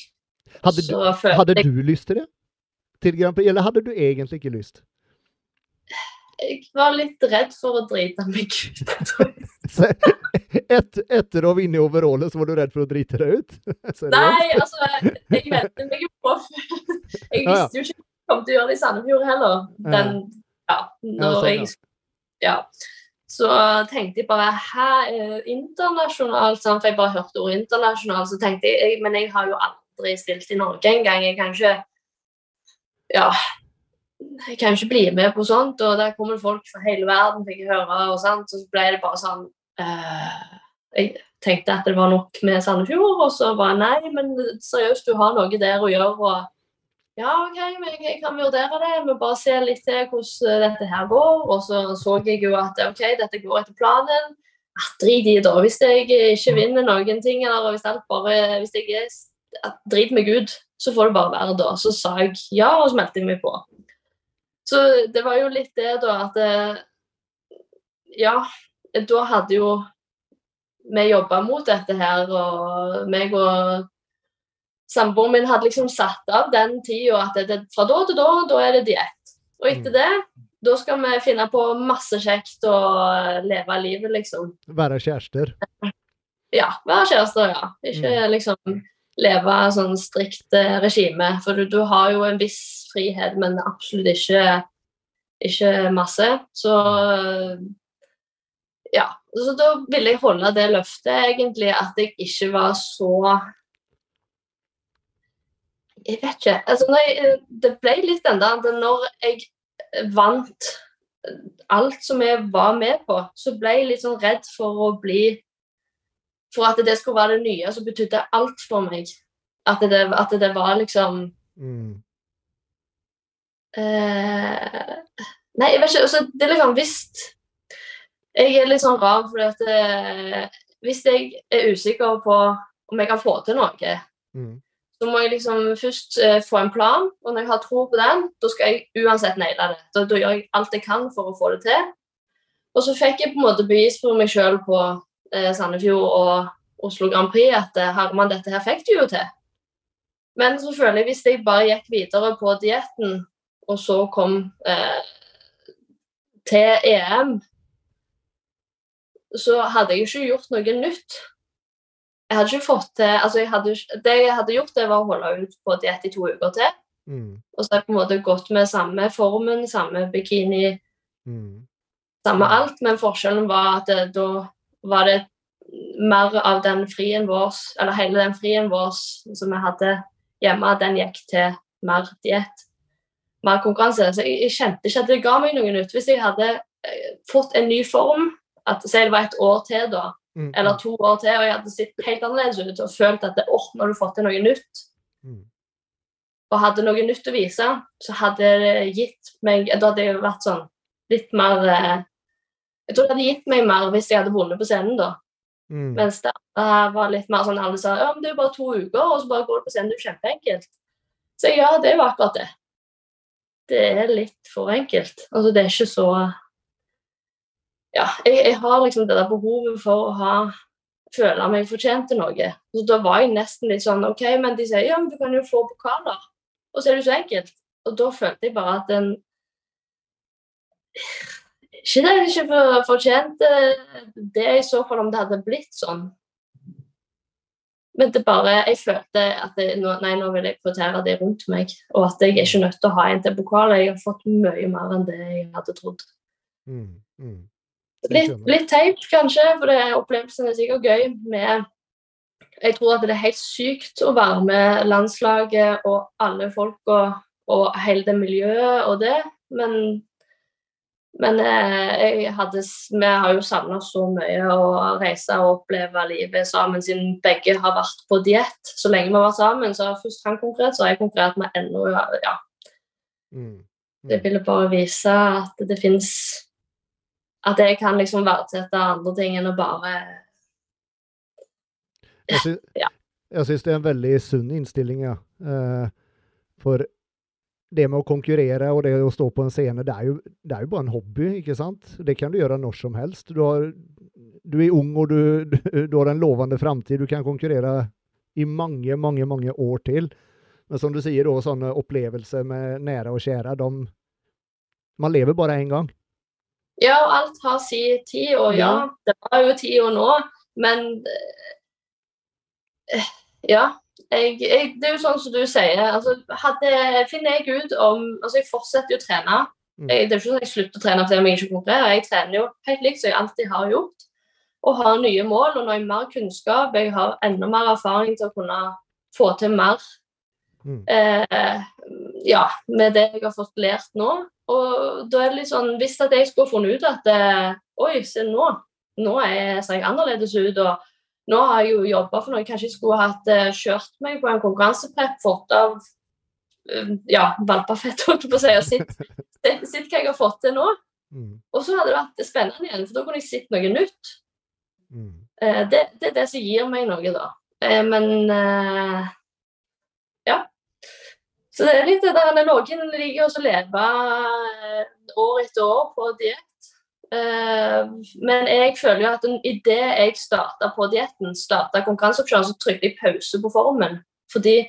Hadde, du, hadde du lyst til det? Til Grand Prix, eller hadde du egentlig ikke lyst? Jeg var litt redd for å drite meg ut. et, etter å vinne overallet, så var du redd for å drite deg ut? Nei, altså, jeg ventet meg jo på Jeg visste jo ikke hva jeg kom til å gjøre det i Sandefjord heller. Den, ja, når sånn, jeg ja så tenkte jeg bare Hæ, internasjonalt? For jeg bare hørte ordet internasjonal, så tenkte jeg Men jeg har jo aldri stilt i Norge engang. Jeg kan ikke Ja. Jeg kan ikke bli med på sånt. Og der kommer folk fra hele verden, fikk jeg høre, og sånt. Så ble det bare sånn uh, Jeg tenkte at det var nok med Sandefjord, og så bare Nei, men seriøst, du har noe der å gjøre. og ja, OK, jeg kan vurdere det. Vi bare se litt til hvordan dette her går. Og så så jeg jo at OK, dette går etter planen. Ah, drit i det, hvis jeg ikke vinner noen ting, eller hvis alt bare hvis jeg er, Drit meg ut, så får det bare være da. Så sa jeg ja, og så meldte jeg meg på. Så det var jo litt det, da, at eh, Ja, da hadde jo vi jobba mot dette her, og meg og samboeren min hadde liksom satt av den tida at det, fra da til da, da er det diett. Og etter mm. det, da skal vi finne på masse kjekt og leve livet, liksom. Være kjærester? Ja, være kjærester, ja. Ikke mm. liksom leve sånn strikt eh, regime. For du, du, har jo en viss frihet, men absolutt ikke, ikke masse. Så ja. Så da ville jeg holde det løftet, egentlig, at jeg ikke var så jeg vet ikke. Altså, jeg, det ble litt den der Når jeg vant alt som jeg var med på, så ble jeg litt sånn redd for å bli For at det skulle være det nye som betydde alt for meg. At det, at det var liksom mm. uh, Nei, jeg vet ikke. Altså, det er liksom Hvis Jeg er litt sånn rar, fordi at uh, hvis jeg er usikker på om jeg kan få til noe, mm så må jeg liksom først eh, få en plan, og når jeg har tro på den, da skal jeg uansett naile det. Da, da, gjør jeg alt jeg kan for å få det til. Og så fikk jeg på en måte bevis for meg sjøl på eh, Sandefjord og Oslo Grand Prix at eh, Herman, dette her fikk du jo til. Men jeg hvis jeg bare gikk videre på dietten, og så kom eh, til EM, så hadde jeg ikke gjort noe nytt. Jeg hadde ikke fått til altså jeg hadde, Det jeg hadde gjort, det var å holde ut på diett i to uker til. Mm. Og så har jeg på en måte gått med samme formen, samme bikini, Mm. samme alt. Men forskjellen var at det, da var det mer av den frien vår, eller hele den frien vår som vi hadde hjemme, den gikk til mer diett, mer konkurranse. Så jeg, jeg kjente ikke at det ga meg noen ut. Hvis jeg hadde eh, fått en ny form, at si det var et år til da, Mm. eller to år til, og jeg hadde sett helt annerledes ut og følt at det, åh, nå har du fått til noe nytt, Mm. og hadde noe nytt å vise, så hadde det gitt meg Da hadde jeg vært sånn litt mer eh, Jeg tror det hadde gitt meg mer hvis jeg hadde vunnet på scenen, da. Mm. Mens det var litt mer sånn alle sa ja, men det er jo bare to uker, og så bare går du på scenen. Det er jo kjempeenkelt. Så ja, det er jo akkurat det. Det er litt for enkelt. Altså, det er ikke så Ja, jeg, jeg har liksom det der behovet for å ha føle meg fortjent til noe. Så da var jeg nesten litt sånn OK, men de sier ja, men du kan jo få pokaler. Og så er det jo så enkelt. Og da følte jeg bare at den Ikke det jeg ikke for- fortjente det i så fall om det hadde blitt sånn. Men det bare, jeg følte at det, nei, nå vil jeg kvotere det rundt meg. Og at jeg er ikke nødt til å ha en til pokal. Jeg har fått mye mer enn det jeg hadde trodd. Mm. Mm. Litt, litt teit, kanskje, for det, opplevelsen er sikkert gøy. med Jeg tror at det er helt sykt å være med landslaget og alle folka og hele det miljøet og det, men men eh, jeg hadde, vi har jo savna så mye å reise og oppleve livet sammen, siden begge har vært på diett. Så lenge vi har vært sammen, så har først han konkurrert, så har jeg konkurrert med ennå ja, Mm. det ville bare vise at det fins At jeg kan liksom verdsette andre ting enn å bare Jeg syns, Ja. jeg syns det er en veldig sunn innstilling, ja. Eh, for det med å konkurrere og det å stå på en scene, det er, jo, det er jo bare en hobby, ikke sant? Det kan du gjøre når som helst. Du, har, du er ung og du, du, du har en lovende framtid. Du kan konkurrere i mange, mange, mange år til. Men som du sier, da, sånne opplevelser med nære og kjære, de Man lever bare én gang. Ja, alt har sin tid, og ja, det var jo tida nå, men eh, Ja. Jeg, jeg, det er jo sånn som du sier. altså hadde, Finner jeg ut om altså Jeg fortsetter jo å trene. Mm. Jeg, det er ikke sånn at jeg slutter å trene fordi jeg ikke konkurrerer. Jeg trener jo helt likt som jeg alltid har gjort. Og har nye mål. Og når jeg har mer kunnskap. Jeg har enda mer erfaring til å kunne få til mer Mm. eh, ja, med det jeg har fått lært nå. Og da er det litt sånn Hvis at jeg skulle funnet ut at eh, Oi, se nå. Nå er, ser jeg annerledes ut. og nå har jeg jo jobba for noe. Kanskje jeg skulle hatt eh, kjørt meg på en konkurranseprep, fått av uh, ja, valpafett, holdt jeg på å si, og sett, hva jeg har fått til nå. Mm. Og så hadde det vært spennende igjen, for da kunne jeg sett noe nytt. Mm. Eh, det, det er det som gir meg noe, da. Eh, men eh. Så det er litt det der Noen liker og å leve eh, år etter år på diett. Eh, men jeg føler jo at idet jeg starta på dietten, starta konkurranseoppkjøringen, så trykte jeg pause på formen. Fordi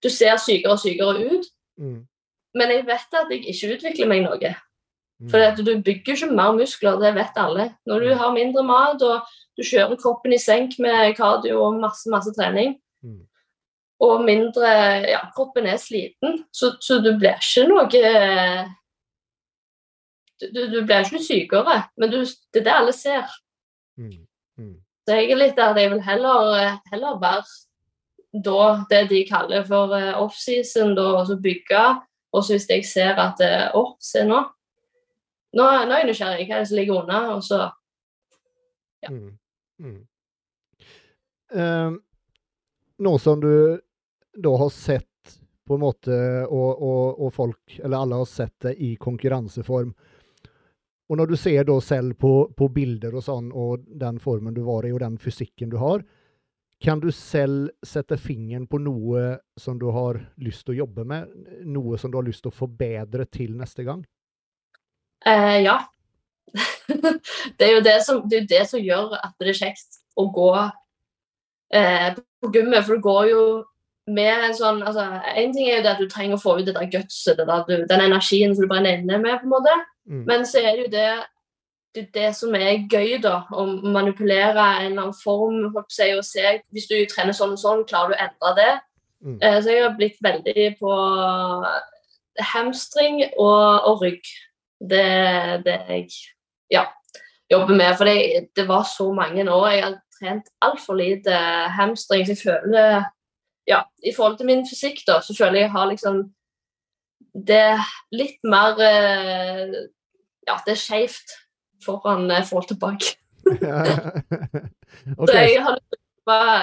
du ser sykere og sykere ut. Mm. Men jeg vet at jeg ikke utvikler meg noe. Mm. For du bygger ikke mer muskler, det vet alle. Når du har mindre mat og du kjører kroppen i senk med kardio og masse, masse trening, Mm. Og mindre Ja, kroppen er sliten, så, så du blir ikke noe Du, du, blir ikke sykere, men du, det er det alle ser. Mm. Mm. Så jeg er litt der jeg vil heller, heller være da det de kaller for eh, offseason, da, og så bygge. Og så hvis jeg ser at eh, Å, se nå. Nå, nå er jeg nysgjerrig. Hva er det som ligger unna? Og så Ja. Mm. Eh, nå som du da har sett på en måte, og, og, og folk, eller alle har sett det i konkurranseform, og når du ser da selv på, på bilder og sånn, og den formen du var i, og den fysikken du har, kan du selv sette fingeren på noe som du har lyst til å jobbe med? Noe som du har lyst til å forbedre til neste gang? eh, Ja. det er jo det som, det er det som gjør at det er kjekt å gå eh, på gummi, for du går jo med en sånn altså, En ting er jo det at du trenger å få ut det der gutset, den energien som du brenner inne med, på en måte. Mm. Men så er det jo det det, det som er gøy, da. Å manipulere en eller annen form. holdt på og se, Hvis du trener sånn og sånn, klarer du å endre det? Mm. Eh, så jeg har blitt veldig på hamstring og, og rygg. Det er det jeg ja, jobber med. For det, det var så mange nå. Jeg har trent altfor lite hamstring. Så jeg føler ja, I forhold til min fysikk, da, så føler jeg jeg har liksom Det er litt mer eh, Ja, det er skeivt foran forhold til bak. okay. Så jeg har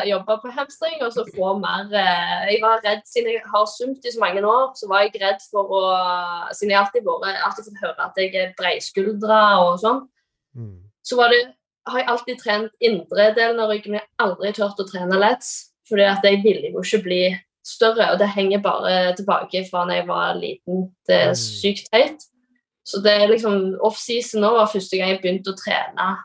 jobbe på hamstring og så få mer eh, Jeg var redd, siden jeg har sumt i så mange år, så var jeg redd for å Siden jeg alltid bare, alltid fått høre at jeg er breiskuldra og sånn, Mm. så var det, har jeg alltid trent indre delen av ryggen, jeg har aldri turt å trene lets. Fordi at jeg ville jo ikke bli større, og det henger bare tilbake fra da jeg var liten. Det er Mm. sykt høyt. Så det er liksom offseason nå var første gang jeg begynte å trene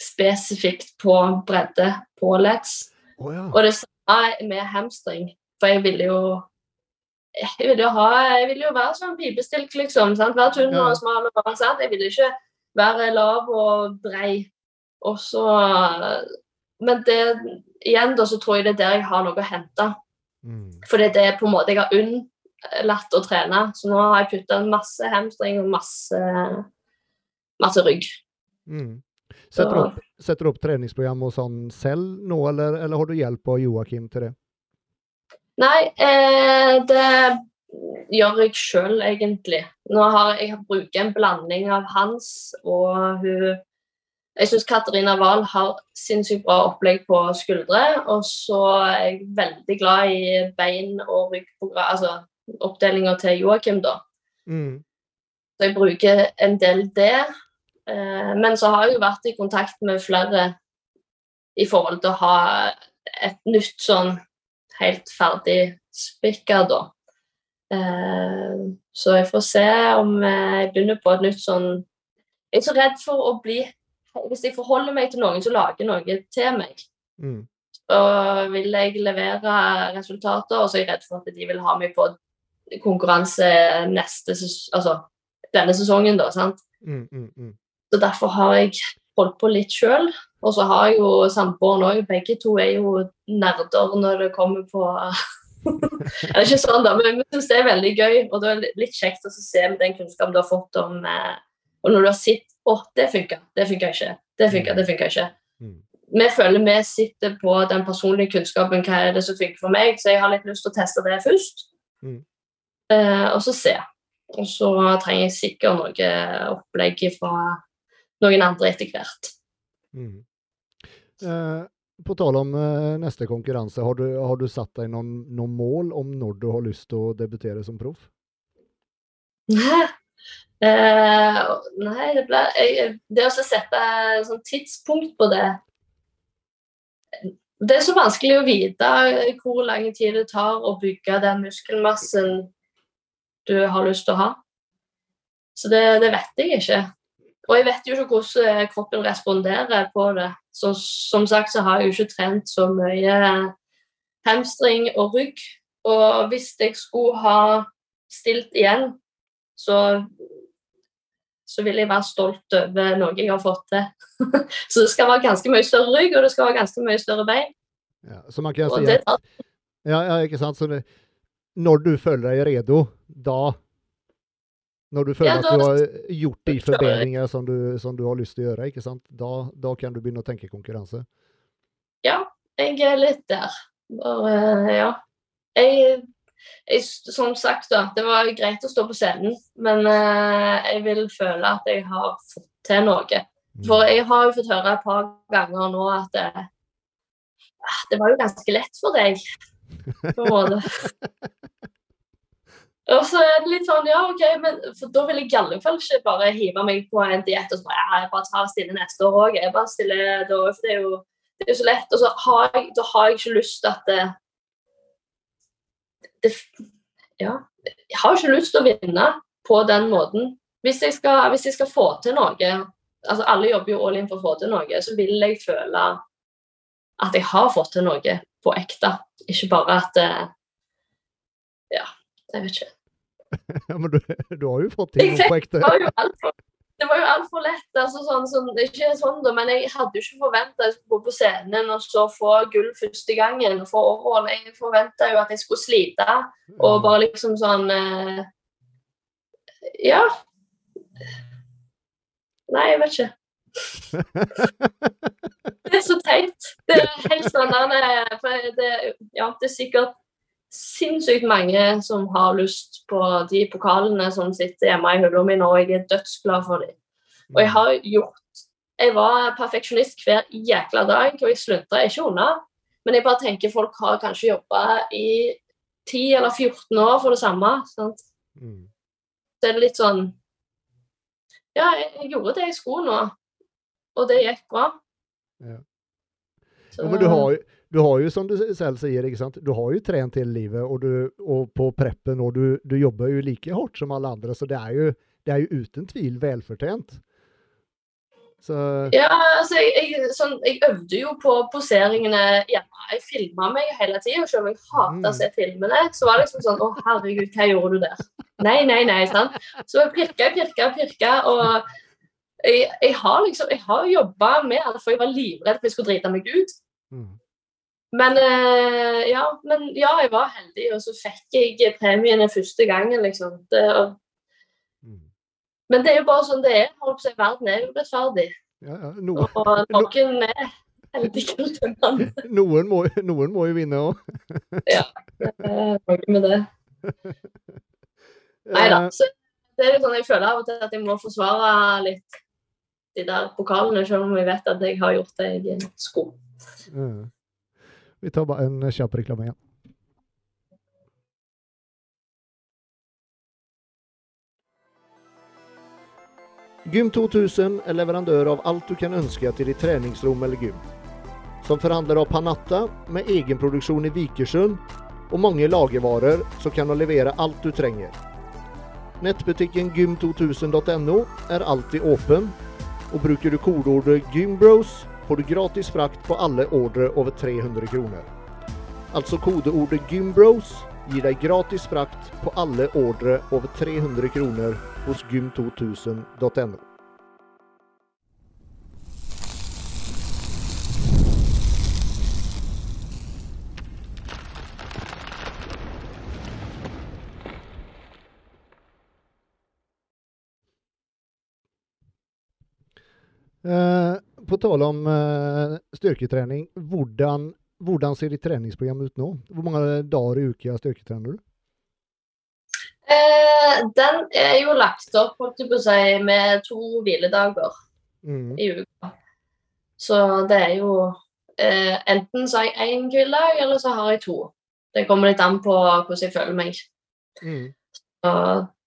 spesifikt på bredde på lets. Oh, ja. Og det samme med hamstring. For jeg ville jo jeg ville jo, ha, jeg ville jo være sånn pipestilk, liksom. Sant? Være tynn og smal. og sant? Jeg ville ikke være lav og brei. Og så Men det, igjen da, så tror jeg det er der jeg har noe å hente. Mm. Fordi det er på en måte jeg har unnlatt å trene. Så nå har jeg putta masse hamstring og masse, masse rygg. Mm. Setter, opp, setter du opp treningsprogram og sånn selv nå, eller, eller har du hjelp av Joakim til det? Nei, eh, det gjør jeg sjøl, egentlig. Nå har jeg bruker en blanding av hans og hun Jeg syns Katarina Wahl har sinnssykt bra opplegg på skuldre. Og så er jeg veldig glad i bein- og ryggprogram, altså oppdelinga til Joakim, da. Mm. Så jeg bruker en del det. Eh, men så har jeg jo vært i kontakt med flere i forhold til å ha et nytt sånn helt ferdig spikka, da. Eh, så jeg får se om jeg begynner på et nytt sånn Jeg er så redd for å bli Hvis jeg forholder meg til noen som lager noe til meg, Mm. så vil jeg levere resultater, og så er jeg redd for at de vil ha meg på konkurranse neste altså denne sesongen, da. sant? Mm, mm, mm. Så derfor har jeg holdt på litt sjøl. Og så har jeg jo samboeren òg. Begge to er jo nerder når det kommer på Det er ikke sånn, da, men jeg syns det er veldig gøy. Og det er litt kjekt å se den kunnskapen du har fått om eh, Og når du har sett Å, det funka, det funka ikke. Det funka, det funka ikke. Mm. Vi føler vi sitter på den personlige kunnskapen. Hva er det som funker for meg? Så jeg har litt lyst til å teste det først. Mm. Eh, og så se. Og så trenger jeg sikkert noe opplegg fra noen andre etter hvert. Mm. Eh, på tale om eh, neste konkurranse, har du, har du satt deg noen, noen mål om når du har lyst til å debutere som proff? Eh, nei, det ble jeg, Det å sette sånn tidspunkt på det Det er så vanskelig å vite hvor lang tid det tar å bygge den muskelmassen du har lyst til å ha. Så det, det vet jeg ikke. Og jeg vet jo ikke hvordan kroppen responderer på det. Så, som sagt så har jeg jo ikke trent så mye hamstring og rygg. Og hvis jeg skulle ha stilt igjen, så, så vil jeg være stolt over noe jeg har fått til. så det skal være ganske mye større rygg, og det skal være ganske mye større bein. Ja, så man kan si det at ja, ja, ikke sant? Det, når du føler deg redo, da Når du føler Ja, at du har gjort de da- forbedringer som du, som du har lyst til å gjøre, ikke sant? Da, da kan du begynne å tenke konkurranse. Ja, jeg er litt der. Bare, ja. Jeg, jeg, som sagt, da, det var greit å stå på scenen, men eh, jeg vil føle at jeg har fått til noe. Mm. For jeg har jo fått høre et par ganger nå at det, ah, det var jo ganske lett for deg, på en måte. Og så er det litt sånn, ja, OK, men for da vil jeg i alle fall ikke bare hive meg på en diett og så bare, ja, jeg bare tar stille neste år òg. Jeg bare stiller da, for det er jo det er jo så lett. Og så har jeg, da har jeg ikke lyst til at det, Ja. Jeg har ikke lyst til å vinne på den måten. Hvis jeg skal, hvis jeg skal få til noe altså Alle jobber jo all in for å få til noe. Så vil jeg føle at jeg har fått til noe på ekte. Ikke bare at eh, Ja, jeg vet ikke. ja, men du, du har jo fått til noe på ekte. Jeg har jo altfor det var jo altfor lett. altså sånn, sånn, Ikke sånn da, men jeg hadde jo ikke forventa skulle gå på scenen og så få gull første gangen. Få overhold. Jeg forventa jo at jeg skulle slite og bare liksom sånn eh, Ja. Nei, jeg vet ikke. Det er så teit. Det er helt sånn for det, ja, det er sikkert sinnssykt mange som har lyst på de pokalene som sitter hjemme i hylla mi nå, og jeg er dødsglad for dem. Og jeg har gjort Jeg var perfeksjonist hver jækla dag, og jeg sluntra ikke unna. Men jeg bare tenker folk har kanskje jobba i 10 eller 14 år for det samme. Sant? Mm. Så er det litt sånn Ja, jeg, gjorde det jeg skulle nå, og det gikk bra. Ja. Ja, men du har, ju, du har jo, som du selv sier, du har jo trent hele livet, og, du, og på preppen, og du, du jobber jo like hardt som alle andre, så det er jo, det er jo uten tvil velfortjent. Så Ja, altså, jeg, jeg, sånn, jeg øvde jo på poseringene hjemme. Jeg filma meg hele tida, selv om jeg hater å se filmene. Så var det liksom sånn Å, herregud, hva gjorde du der? Nei, nei, nei. sant? Så jeg pirka, pirka, pirka. Og jeg, jeg har liksom Jeg har jobba med det, for jeg var livredd for jeg skulle drite meg ut. mm. Men eh, ja, men ja, jeg var heldig, og så fikk jeg premiene første gangen, liksom. Det, og, Mm. men det er jo bare sånn det er. Holdt på å Verden er urettferdig. Ja, ja. No, Og noen er heldigere enn andre. noen, må, noen må jo vinne òg. Det er Noe med det. Nei da. Så det er litt sånn jeg føler av og til at jeg må forsvare litt de der pokalene, selv om jeg vet at jeg har gjort det jeg skulle. Ja. Vi tar bare en kjapp reklame igjen. Gym 2000 er leverandør av alt du kan ønske til ditt treningsrom eller gym. Som forhandler av Panatta med egenproduksjon i Vikersund og mange lagervarer, så kan du levere alt du trenger. Nettbutikken gym2000.no er alltid åpen, og bruker du kodeordet GYMBROS får du gratis frakt på alle ordre over 300 kroner. Altså kodeordet GYMBROS gir deg gratis frakt på alle ordre over 300 kroner hos gym2000.no. Eh, på tale om uh, styrketrening, hvordan, hvordan ser ditt treningsprogram ut nå? Hvor mange dager i uka styrketrener du? Eh, den er jo lagt opp holdt jeg på å si, med to hviledager Mm. i uka. Så det er jo eh, Enten så har jeg én hviledag, eller så har jeg to. Det kommer litt an på hvordan jeg føler meg. Mm. Så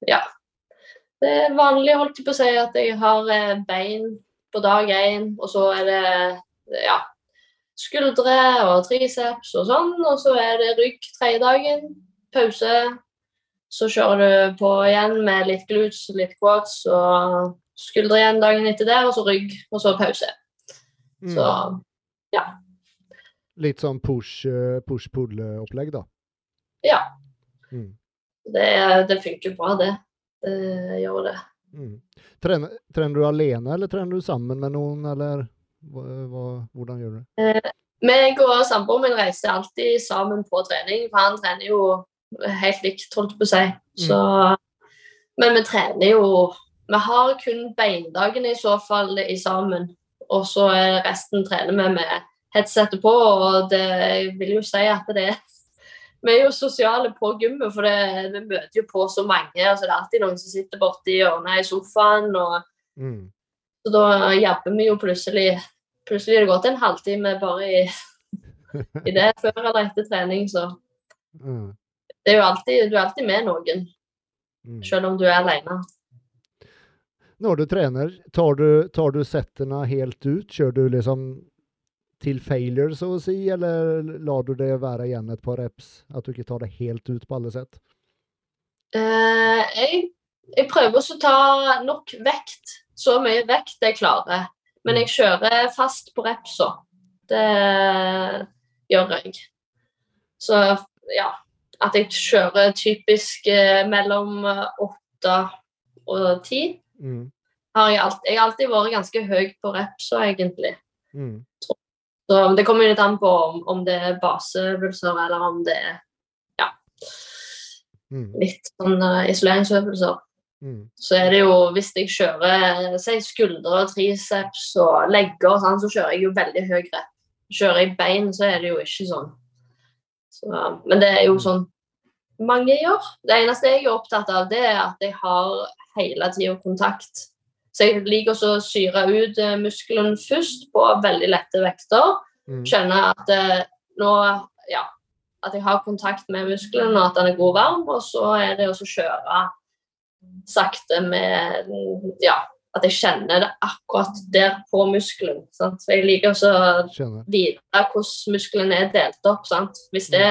ja. Det er vanlig holdt jeg på å si, at jeg har eh, bein på dag én, og så er det ja, skuldre og triceps og sånn. Og så er det rygg tredje dagen, pause. Så kjører du på igjen med litt glutes, litt quads og skuldre igjen dagen etter det, og så rygg, og så pause. Mm. Så Litt sånn push, eh, push-pull-opplegg, da. ja. Mm. Det, det funker bra, det. Det gjør det. Mm. Trener, trener du alene, eller trener du sammen med noen, eller hva, hva, hvordan gjør du det? Meg og samboeren min reiser alltid sammen på trening, for han trener jo helt likt, holdt jeg på å si. Så, Men vi trener jo Vi har kun beindagene i så fall i sammen, og så resten trener vi med headsetet på, og det jeg vil jo si at det er vi er jo sosiale på gymmet, for det, vi møter jo på så mange. altså Det er alltid noen som sitter borti hjørnet i sofaen. og Mm. så da jabber vi jo plutselig Plutselig har det gått en halvtime bare i, i det før eller etter trening, så Mm. det er jo alltid, du er alltid med noen, Mm. selv om du er alene. Når du trener, tar du, tar du settene helt ut? Kjører du liksom til failure, så å si, eller lar du det være igjen et par reps? At du ikke tar det helt ut på alle sett? Uh, jeg, jeg prøver å ta nok vekt, så mye vekt jeg klarer. Men jeg kjører fast på repsa. Det gjør jeg. Så ja. at jeg kjører typisk eh, mellom åtte og ti. Mm. Har jeg, alt, jeg har alltid vært ganske høy på reps, egentlig. Mm. Så det kommer litt an på om, om det er baseøvelser, eller om det er ja, litt sånn eh, isoleringsøvelser. Mm. Så er det jo, hvis jeg kjører si skuldre, triceps og legger, og sånn, så kjører jeg jo veldig høy rep. Kjører jeg bein, så er det jo ikke sånn. Så, men det er jo sånn mange gjør. Det eneste jeg er opptatt av, det er at jeg har hele tida kontakt. Så jeg liker å syre ut eh, muskelen først på veldig lette vekter. Mm. Kjenne at eh, nå ja, at jeg har kontakt med muskelen, og at den er god varm. Og så er det å kjøre sakte med Ja, at jeg kjenner det akkurat der på muskelen. Sant? Så jeg liker også å vite hvordan muskelen er delt opp. Sant? Hvis det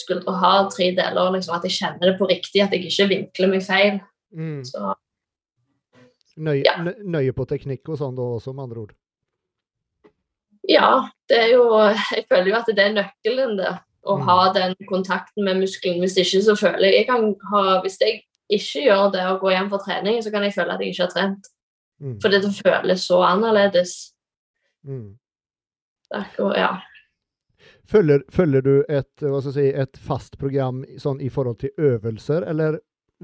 skuldre har tre deler, liksom, at jeg kjenner det på riktig, at jeg ikke vinkler meg feil. Mm. Så Nøye, Ja. nøye på teknikk og sånn da også, med andre ord. ja, det er jo Jeg føler jo at det er nøkkelen, det. Å Mm. ha den kontakten med muskelen. Hvis ikke, så føler jeg, jeg kan ha, Hvis jeg ikke gjør det og går hjem for trening, så kan jeg føle at jeg ikke har trent. Mm. Fordi det føles så annerledes. Mm. Akkurat- Ja. Følger, følger du et, hva skal jeg si, et fast program sånn i forhold til øvelser, eller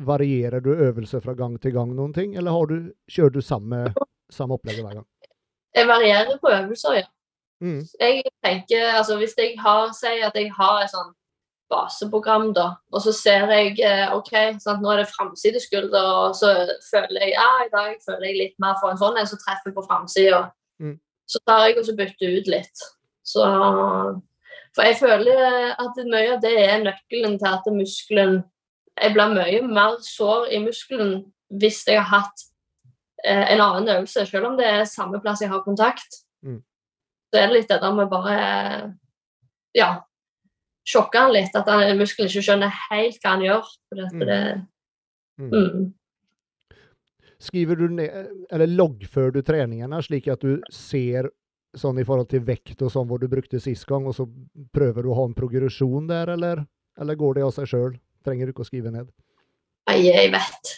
varierer du øvelser fra gang til gang noen ting, eller har du, kjører du samme, samme opplegget hver gang? Jeg varierer på øvelser, ja. Mm. jeg tenker, altså Hvis jeg har, sier at jeg har et sånn baseprogram, da, og så ser jeg eh, OK, sant, nå er det framsideskulder, og så føler jeg ja, i dag føler jeg litt mer for en sånn en så treffer på framsida. Mm. Så tar jeg og så bytter ut litt. Så For jeg føler at mye av det er nøkkelen til at muskelen Jeg blir mye mer sår i muskelen hvis jeg har hatt eh, en annen øvelse, selv om det er samme plass jeg har kontakt. Mm. Så er det litt det der med bare Ja, sjokke han litt. At han, muskelen ikke skjønner helt hva han gjør. Mm. det, Mm. mm. Skriver du ned, eller loggfører du treningene, slik at du ser sånn i forhold til vekt og sånn hvor du brukte sist gang, og så prøver du å ha en progresjon der, eller, eller går det av seg sjøl? Trenger du ikke å skrive ned? Nei, jeg vet.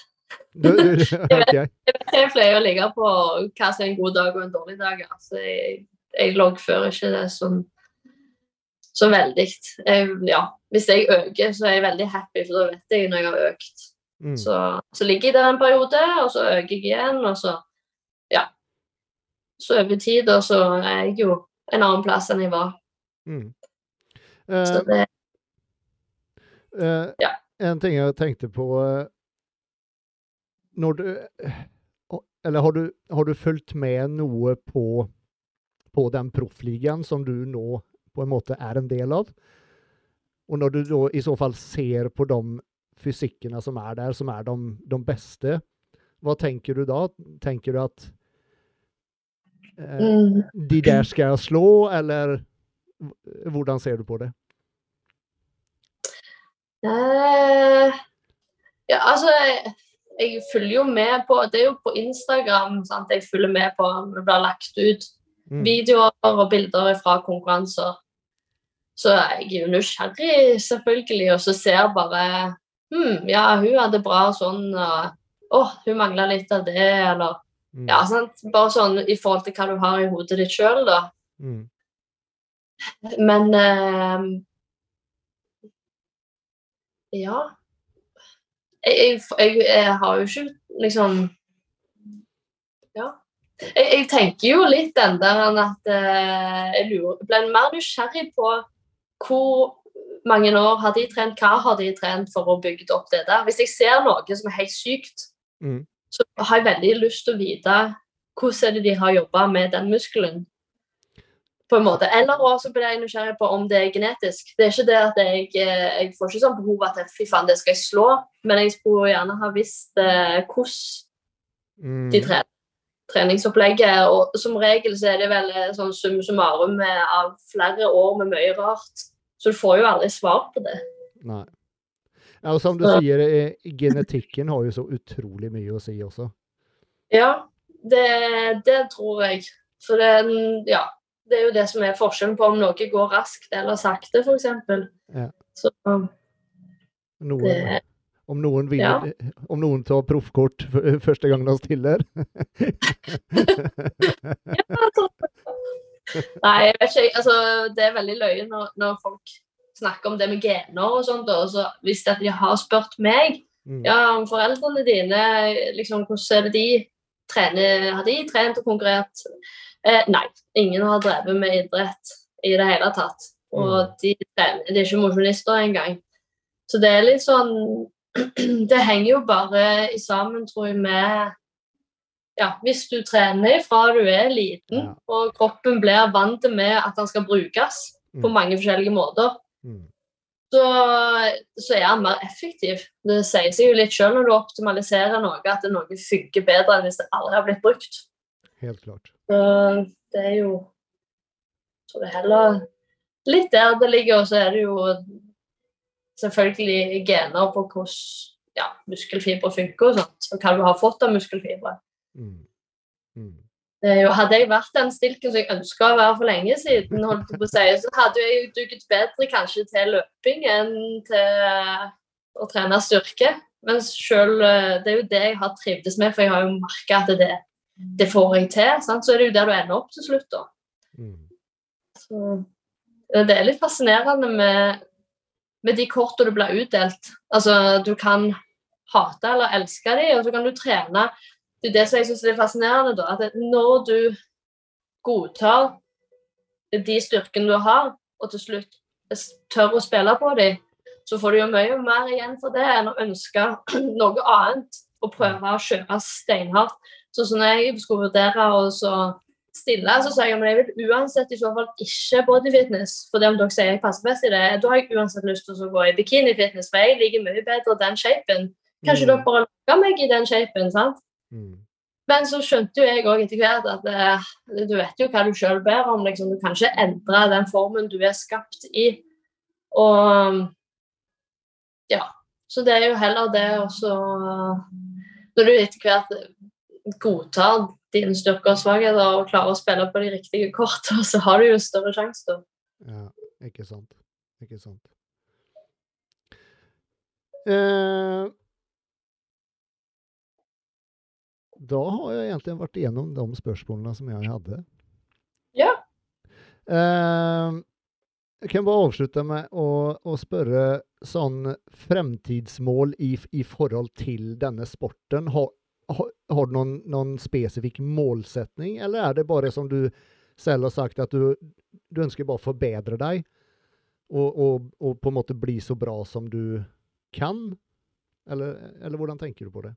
Du, du, okay. Jeg pleier å ligge på hva som er en god dag og en dårlig dag. Altså, jeg, jeg loggfører ikke det som så veldig. Jeg, ja, hvis jeg øker, så er jeg veldig happy, for da vet jeg når jeg har økt. Mm. Så, så ligger jeg der en periode, og så øker jeg igjen, og så Ja. Så over tid, og så er jeg jo en annen plass enn jeg var. Mm. Så Eh, det eh, Ja. En ting jeg tenkte på eh, Når du eh, Eller har du, har du fulgt med noe på, på den proffligaen som du nå på en måte er en del av? Og når du da i så fall ser på de fysikkene som er der, som er de, de beste, hva tenker du da? Tenker du at eh, mm. de der skal jeg slå, eller hvordan ser du på det? Eh, ja, altså jeg, jeg følger jo med på Det er jo på Instagram sant, jeg følger med på om det blir lagt ut Mm. videoer og bilder fra konkurranser. Så jeg er jo nysgjerrig, selvfølgelig, og så ser bare hm, ja, hun hadde bra sånn, og å, hun mangla litt av det, eller Mm. Ja, sant. Bare sånn i forhold til hva du har i hodet ditt sjøl, da. Mm. Men eh, Ja. Jeg, jeg, jeg, har jo ikke liksom Ja. Jeg, jeg tenker jo litt den der at eh, jeg lurer, ble mer nysgjerrig på hvor mange år har de trent, hva har de trent for å bygge opp det der. Hvis jeg ser noe som er helt sykt, Mm. så har jeg veldig lyst til å vite hvordan er det de har jobba med den muskelen. På en måte. Eller også blir jeg nysgjerrig på om det er genetisk. Det er ikke det at jeg, eh, jeg får ikke sånn behov at fy faen, det skal jeg slå, men jeg skulle gjerne ha visst eh, hvordan de Mm. trener. Treningsopplegget, og som regel så er det vel eh, sånn sum summarum av flere år med mye rart. Så du får jo aldri svar på det. Nei. Ja, og som du sier, genetikken har jo så utrolig mye å si også. Ja, det, det tror jeg. For det, ja, det er jo det som er forskjellen på om noe går raskt eller sakte, f.eks. Ja. Så Noen, Det, om, noen vil, Ja. om noen tar proffkort første gang de stiller. Nei, jeg vet ikke. Altså, det er veldig løye når, når folk snakker om det med gener og sånt. Og så hvis de har spurt meg Mm. ja, om foreldrene dine, liksom, hvordan er det de trener? Har de trent og konkurrert? Eh, nei, ingen har drevet med idrett i det hele tatt. Og de, de er ikke mosjonister engang. Så det er litt sånn Det henger jo bare sammen, tror jeg, med ja, hvis du trener fra du er liten, Ja. og kroppen blir vant med at den skal brukes på Mm. mange forskjellige måter, Mm. så, så er den mer effektiv. Det sier seg jo litt sjøl når du optimaliserer noe, at noe funker bedre enn hvis det aldri har blitt brukt. Helt klart. Så det er jo Så det er heller litt der det ligger, og så er det jo selvfølgelig gener på hvordan ja, muskelfibre funker og sånt, og hva du har fått av muskelfibre. Mm. Mm. Det er jo, hadde jeg vært den stilken som jeg ønska å være for lenge siden, holdt på å si, så hadde jeg duget bedre kanskje til løping enn til å trene styrke. Men selv, eh, det er jo det jeg har trivdes med, for jeg har jo merka at det, det får jeg til. Sant? Så er det jo der du ender opp til slutt, da. Mm. Så det er litt fascinerende med, med de kortene du blir utdelt. Altså, du kan hate eller elske de, og så kan du trene. Det er det som jeg syns er fascinerende, da. At når du godtar de styrkene du har, og til slutt tør å spille på dem, så får du jo mye mer igjen for det enn å ønske noe annet og prøve å kjøre steinhardt. Så, så når jeg skulle vurdere å så stille, så sa jeg at jeg vil uansett i så fall ikke bodyfitness. For det om dere sier jeg passer best i det, da har jeg uansett lyst til å gå i bikinifitness, for jeg liker mye bedre den shapen. Kanskje Mm. dere bare lager meg i den shapen, sant? Mm. Men så skjønte jo jeg òg etter hvert at eh, du vet jo hva du sjøl ber om. Liksom. Du kan ikke endre den formen du er skapt i. Og ja. Så det er jo heller det å så Når du etter hvert godtar dine styrker og svakheter og klare å spille på de riktige kortene, så har du jo større sjanse, da. Ja, ikke sant. Ikke sant. Eh, da har jeg egentlig vært igjennom de spørsmålene som jeg hadde. Ja. Eh, jeg kan bare avslutte med å, å spørre sånn fremtidsmål i, i forhold til denne sporten. Har, har, du noen, noen spesifikk målsetning, eller er det bare som du selv har sagt, at du, du ønsker bare å forbedre deg? Og, og, og på en måte bli så bra som du kan? Eller, eller hvordan tenker du på det?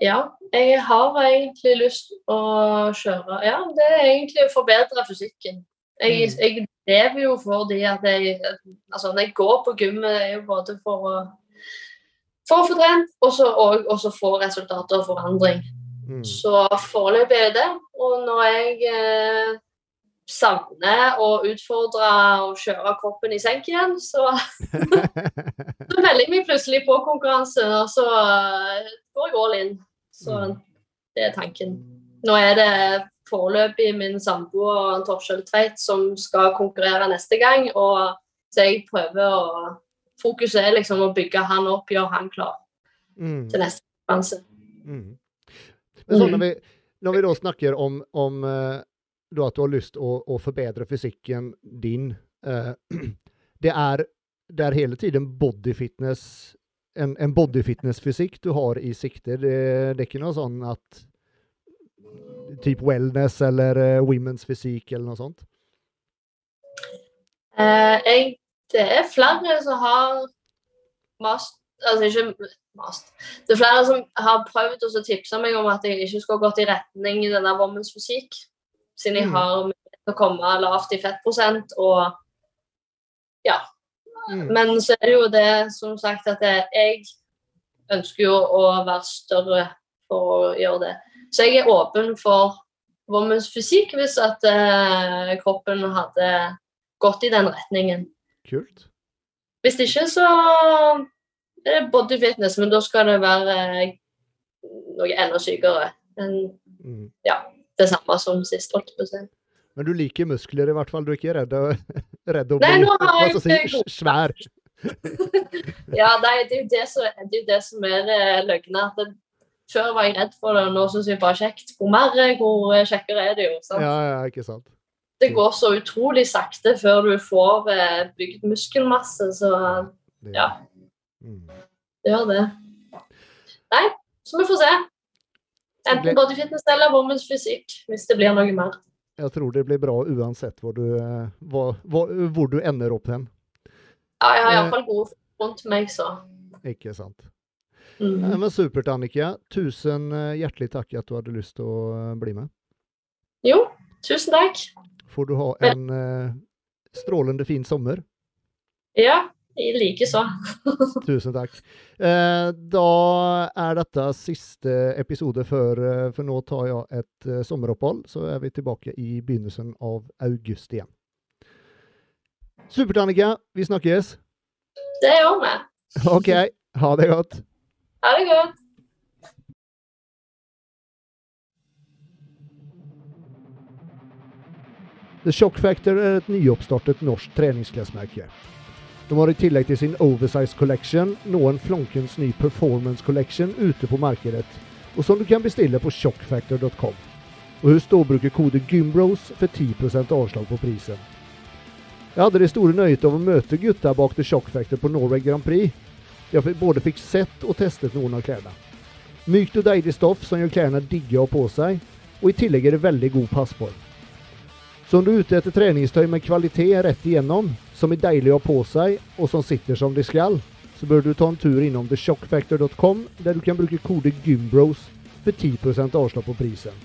Ja, jeg har egentlig lyst å kjøre Ja, det er egentlig å forbedre fysikken. Jeg, Mm. jeg lever jo fordi at jeg Altså, når jeg går på gymmet, er jo både for å for å få trent, og så også og få resultater og forandring. Mm. Så foreløpig er det. Og når jeg eh, savner å utfordre og kjøre kroppen i senk igjen, så, så melder jeg meg plutselig på konkurranse, og så eh, går jeg all in. Så Mm. det er tanken. Nå er det foreløpig min samboer Torskjell Tveit som skal konkurrere neste gang, og så jeg prøver å Fokuset er liksom å bygge han opp, gjøre han klar mm. til neste konkurranse. Mm. Men så Mm. når, vi, når vi da snakker om, om eh, da at du har lyst å, å forbedre fysikken din eh, det, er, det er hele tiden bodyfitness en, en bodyfitness-fysikk du har i sikte. Det, det er ikke noe sånn at Typ wellness eller uh, women's fysikk eller noe sånt? Uh, jeg, det er flere som har mast Altså ikke mast. Det er flere som har prøvd å tipse meg om at jeg ikke skulle gått i retning i denne women's fysikk, siden jeg Mm. har mulighet til å komme lavt i fettprosent og Ja. Mm. Men så er det jo det, som sagt, at jeg, ønsker jo å være større for å gjøre det. Så jeg er åpen for women's fysikk hvis at eh, kroppen hadde gått i den retningen. Kult. Hvis ikke, så er det body fitness, men da skal det være eh, noe enda sykere Men, Mm. det samme som sist. holdt på å. Men du liker muskler i hvert fall? Du er ikke redd, redd å Nei, bli nå har jeg skal jeg ikke si, svær? ja, nei, det er jo det som, det er, det som er eh, løgna. Før var jeg redd for det, og nå syns jeg bare kjekt. Hvor mer, eh, hvor eh, kjekkere er det jo. sant? Ja, ja, ikke sant. Det går så utrolig sakte før du får eh, bygd muskelmasse, så Ja. Mm. det gjør det. Nei, så vi får se. Enten bodyfitness eller women's fysikk, hvis det blir noe mer. Jeg tror det blir bra uansett hvor du, eh, hva, hvor du ender opp hen. Ja, jeg har Eh. iallfall gode rundt meg, så. Ikke sant. Mm. Men supert, Annika. Tusen eh, hjertelig takk at du hadde lyst til å eh, bli med. Jo, tusen takk. Får du ha en eh, strålende fin sommer. Ja, i likeså. Tusen takk. Eh, da er dette siste episode før eh, For nå tar jeg et eh, sommeropphold, så er vi tilbake i begynnelsen av august igjen. Supert, Annika. Vi snakkes. Det gjør vi. OK. Ha det godt. Ha det godt. The Shock Factor er et nyoppstartet norsk treningsklesmerke. De har i tillegg til sin Oversize Collection nå en flankens ny Performance Collection ute på markedet, og som du kan bestille på shockfactor.com. Og husk da å bruke kode GYMBROS for 10 avslag på prisen. Jeg hadde det store nøyet av å møte gutta bak The Shock Factor på Norway Grand Prix. Jeg både fikk sett og testet noen av klærne. Mykt og deilig stoff som gjør klærne digge å ha på seg, og i tillegg er det veldig god passform. Så om du er ute etter treningstøy med kvalitet rett igjennom, som er deilig å ha på seg, og som sitter som det skal, så bør du ta en tur innom theshockfactor.com, der du kan bruke kode GYMBROS for 10% avslag på prisen.